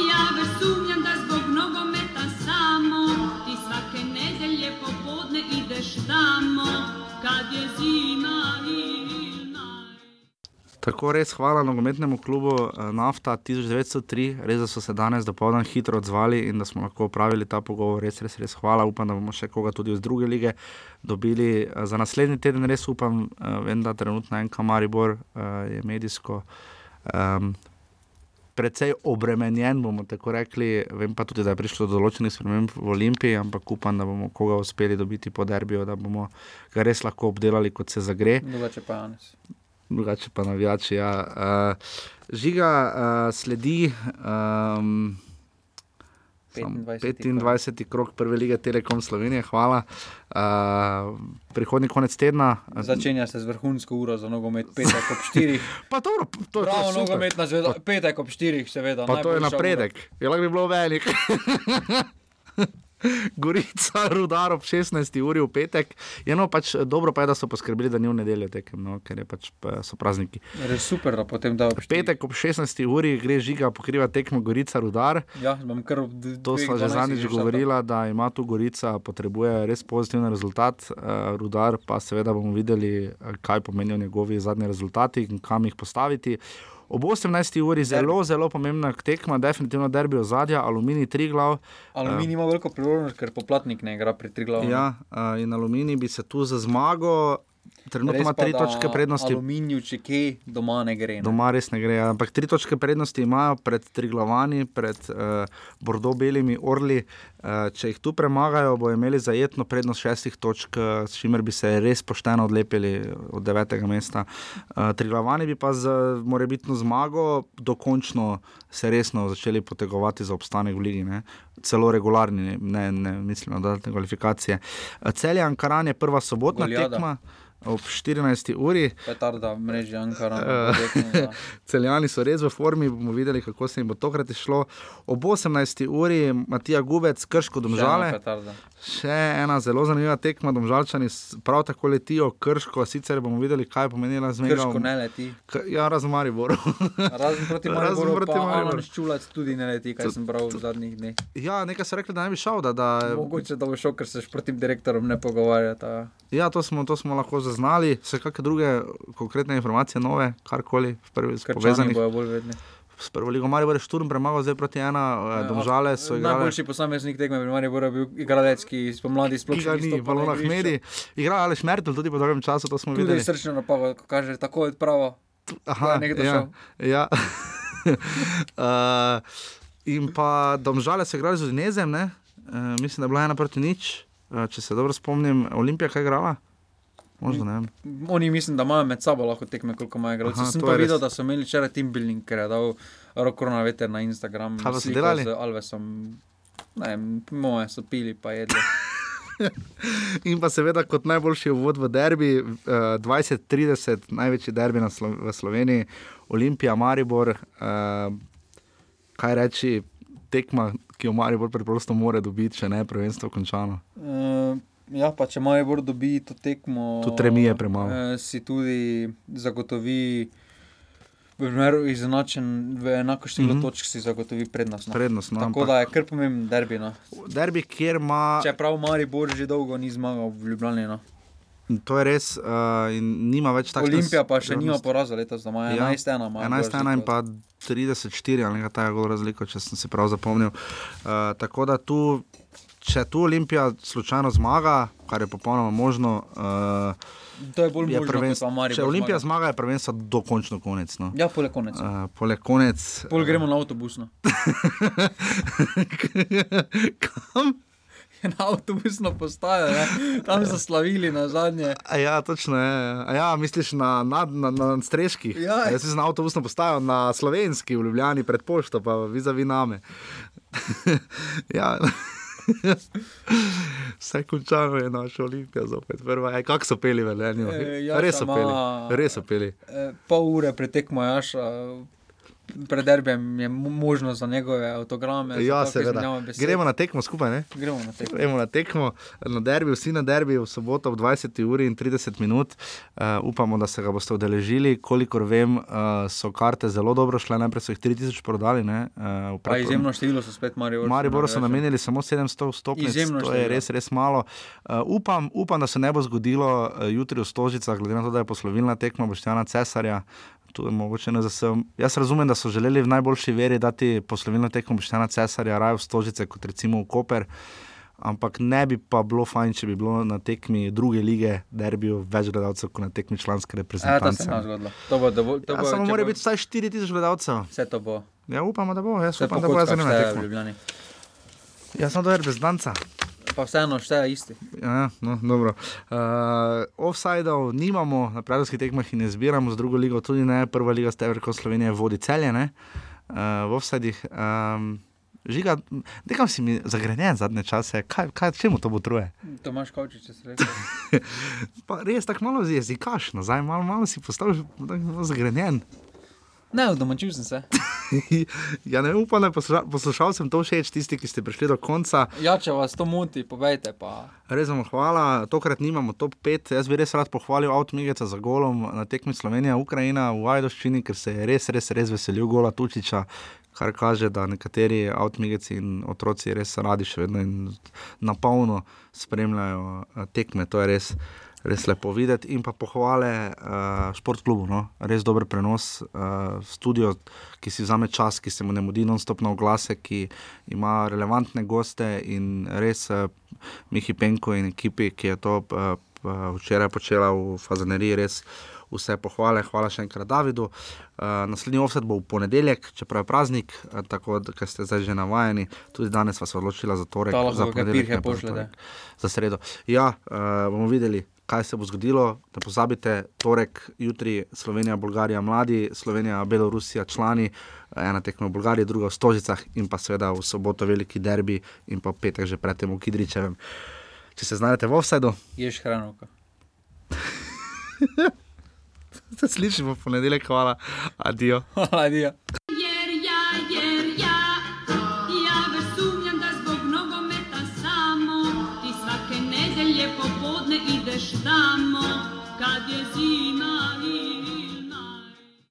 ja već sumnjam da zbog nogometa samo ti svake nedelje popodne ideš tamo kad je zima. Tako res hvala nogometnemu klubu eh, Nafta 1903, res da so se danes dopoldan hitro odzvali in da smo lahko opravili ta pogovor. Res, res, res hvala. Upam, da bomo še koga tudi iz druge lige dobili. Eh, Za naslednji teden res upam, eh, vem, da trenutno en Kamaribor je medijsko. Um, Predvsej obremenjen, bomo tako rekli. Vem pa tudi, da je prišlo do določenih sprememb v Olimpiji, ampak upam, da bomo koga uspeli dobiti po derbiju, da bomo ga res lahko obdelali, kot se zagre Drugače pa Janes. drugače pa navijači. Ja. Uh, žiga uh, sledi um, 25. 25. krok prve lige Telekom Slovenije, hvala. Uh, prihodnji konec tedna. Začenja se z vrhunsko uro za nogomet, petek ob 4. Pa dobro, to je Prav, super. nogometna zvezda, petek ob 4, seveda. Pa to je napredek, je lahko bi bilo velik. Gorica, rudar ob 16. uri v petek. Je no, pač dobro pa je, da so poskrbeli, da ni v nedeljo tekem, no, ker pač, pa so prazniki. Res super, da potem da V petek ob 16. uri gre žiga, pokriva tekmo Gorica, rudar. Ja, bom kar ob d- To smo že 12 zadnjič govorila, da ima tu Gorica, potrebuje res pozitiven rezultat, uh, rudar pa seveda bomo videli, eh, kaj pomenijo njegovi zadnji rezultati in kam jih postaviti. Ob 18. uri zelo, zelo pomembna tekma, definitivno derbi ozadja, aluminij tri glav. Aluminij ima veliko priložnost, ker poplatnik ne igra pri tri glavu. Ja, uh, in aluminij bi se tu za zmago, trenutno ima tri točke prednosti. Aluminij, če kje, doma ne gre. Ne? Doma res ne gre, ampak tri točke prednosti imajo pred Triglavani, pred uh, Bordeaux-belimi orli. Uh, če jih tu premagajo, bo imeli zajetno prednost šestih točk, uh, s čimer bi se res pošteno odlepili od devetega mesta. Uh, Triglavani bi pa z morebitno zmago dokončno se resno začeli potegovati za obstanek v ligi. Ne? Celo regularni, ne, ne mislim na dodatne kvalifikacije. Uh, Celjan Karan je prva sobotna Goljada. tekma ob 14. uri. Petarda, mreži Ankara. Eh, Celjani so res v formi, bomo videli, kako se jim bo tokrat išlo. Ob 18. uri Matija Gubec, krško domžale. Še ena zelo zanimiva tekma, domžalčani s- prav tako letijo krško, sicer bomo videli, kaj je pomenila zmega. Krško ne leti. K- Ja, razen Mariboru. Razen proti Razen Mariboru, proti pa Mariboru. Alan Ščulac tudi ne leti, kaj sem bral v zadnjih dneh. ja, nekaj so rekli, da ne bi šel. Da, da, Mogoče da bo šel, ker se športnim direktorom ne pogovarjata. ja, to smo, to smo lahko zaznali. Se kakšne druge konkretne informacije, nove, karkoli, v prvi Krčani povezanih bojo bolj vedni. S prvo ligo. Maribor je šturm premagal, zdaj proti ena, ja, domžale so igrali. Najboljši posameznik tekme pri Mariboru je bil igralec, ki spomladi sploh ni, Balon Ahmedi, igra ali Šmertel tudi po dolgem času, to smo Tudi videli. srčno napako, ko kaže tako odpravo. Aha, je nekdo ja, šel. ja. uh, in pa domžale so igrali z Udinezem, ne? Uh, mislim, da je bila ena proti nič, uh, če se dobro spomnim, Olimpija kaj je igrala. Možda ne. Oni mislim, da imajo med sabo lahko tekme, koliko imajo igralcev. Aha, Sem pa videl, res. da so imeli včeraj team building, ker je dal Rokorna veter na Instagram. Kaj so delali? Alvesom. Ne, moje so pili, pa jedli. In pa seveda kot najboljši uvod v derbi, uh, 20-30, največji derbi na Slo v Sloveniji, Olimpija, Maribor. Uh, kaj reči, tekma, ki jo Maribor preprosto more dobiti, če ne je prvenstvo končano. Uh, ja, pa če Maribor dobi to tekmo, Tudi premalo. eh, si tudi zagotovi, v primeru izenačen, v enako število mm. -hmm. točk si zagotovi prednost. No. Prednost, no, Tako ampak- da je kar pomemben derbi. No. Derbi, kjer ima. Čeprav Maribor že dolgo ni zmagal v Ljubljani. No. To je res, uh, in nima več takšne. Olimpija pa še nima poraza letos, da ima 11-1. imajo 11-1 in pa 34 ali nekaj takega gol razliko, če sem si prav zapomnil. Uh, tako da tu, če tu Olimpija slučajno zmaga, kar je popolnoma možno, uh, To je bolj je možno, prvenstvo. Maribor Če Olimpija zmaga. zmaga, je prvenstvo dokončno konec. No. Ja, poleg konec. Uh, poleg konec. Pol gremo na avtobus. No. Kam? Na avtobusno postajo, ne? tam so slavili na zadnje. A ja, točno je. A ja, misliš na, na, na, na streških? Ja. Jaz sem na avtobusno postajo na slovenski, v Ljubljani pred pošto, pa vizavi name. ja. Vse končano je naša olimpija, zopet prva. Ej, kako so peli velenje? E, Jaša Res so peli, res so peli. Eh, Pol ure pretekmo Jaša, pred derbijem je mo- možnost za njegove avtograme. Ja, seveda. Gremo na tekmo skupaj, ne? Gremo na tekmo. Gremo na tekmo, na derbi, vsi na derbi v soboto ob 20. uri in 30 minut. Uh, upamo, da se ga boste udeležili. Kolikor vem, uh, so karte zelo dobro šle, najprej so jih 3000 prodali. Ne, uh, v Pa predpro- izjemno število so spet Marijo. Mariboru so namenili samo 700 vstopnic, Izjemno to je število. res, res malo. Uh, upam, upam, da se ne bo zgodilo uh, jutri v Stožicah, glede na to, da je poslovilna tekma Boštjana Cesarja. Tu je mogoče ne zasem. Jaz razumem, da so želeli v najboljši veri dati poslovilno tekmo Boštjana Cesarja raje v Stožice kot recimo v Koper. Ampak ne bi pa bilo fajn, če bi bilo na tekmi druge lige, derbiju, več gledalcev kot na tekmi članske Ja, to reprezentance. se nam zgodilo. To bo dovolj. To Ja, bo, samo če mora bo- biti vsaj 4000 gledalcev. Vse to bo. Ja, upamo, da bo. Jaz Vse upam, da bo kockah zanimivo. Jaz sem dober brez danca. Pa vseeno šteje isti. Ja, no, dobro. Uh, Offsidov nimamo, na prijateljskih tekmah jih ne zbiramo, z drugo ligo tudi ne, prva liga Steverko Slovenije vodi celje, ne, uh, v offsidih. Um, Žiga, nekam si mi zagrenjen zadnje čase, kaj, kaj, čemu to botruje? Tomaš Kavčič, če se reče. Res tako malo jezikaš nazaj, malo, malo si postal zagrenjen. Ne, domačil sem se. ja, ne upam, da je posluša, poslušalcem to všeč, tisti, ki ste prišli do konca. Ja, če vas to moti, povejte pa. Res vam hvala, tokrat nimamo top 5. Jaz bi res rad pohvalil Avtomigeca za golom na tekmi Slovenija-Ukrajina v Ajdoščini, ker se je res, res, res veselil gola Tučiča. Kar kaže, da nekateri avtomigeci in otroci res radi še vedno in na polno spremljajo eh, tekme. To je res, res lepo videti. In pa pohvale uh, športklubu, no? res dober prenos, uh, studio, ki si vzame čas, ki se mu ne mudi non-stop na oglase, ki ima relevantne goste in res uh, Mihi Penko in ekipi, ki je to uh, včeraj počela v Fazaneriji, res vse pohvale. Hvala še enkrat Davidu. Uh, naslednji offset bo v ponedeljek, čeprav je praznik, uh, tako da ste zdaj že navajeni. Tudi danes vas odločila za torek, za ponedeljek, torek. Za sredo. Ja, uh, bomo videli. Kaj se bo zgodilo, ne pozabite, torek, jutri Slovenija, Bolgarija, mladi, Slovenija, Belorusija, člani, ena tekma v Bolgariji, druga v Stožicah in pa seveda v soboto veliki derbi in pa petek že predtem v Kidričevem. Če se znajdete v offsetu, Ješ hranovka. se slišimo v ponedeljek, hvala, adijo. Hvala, Dija.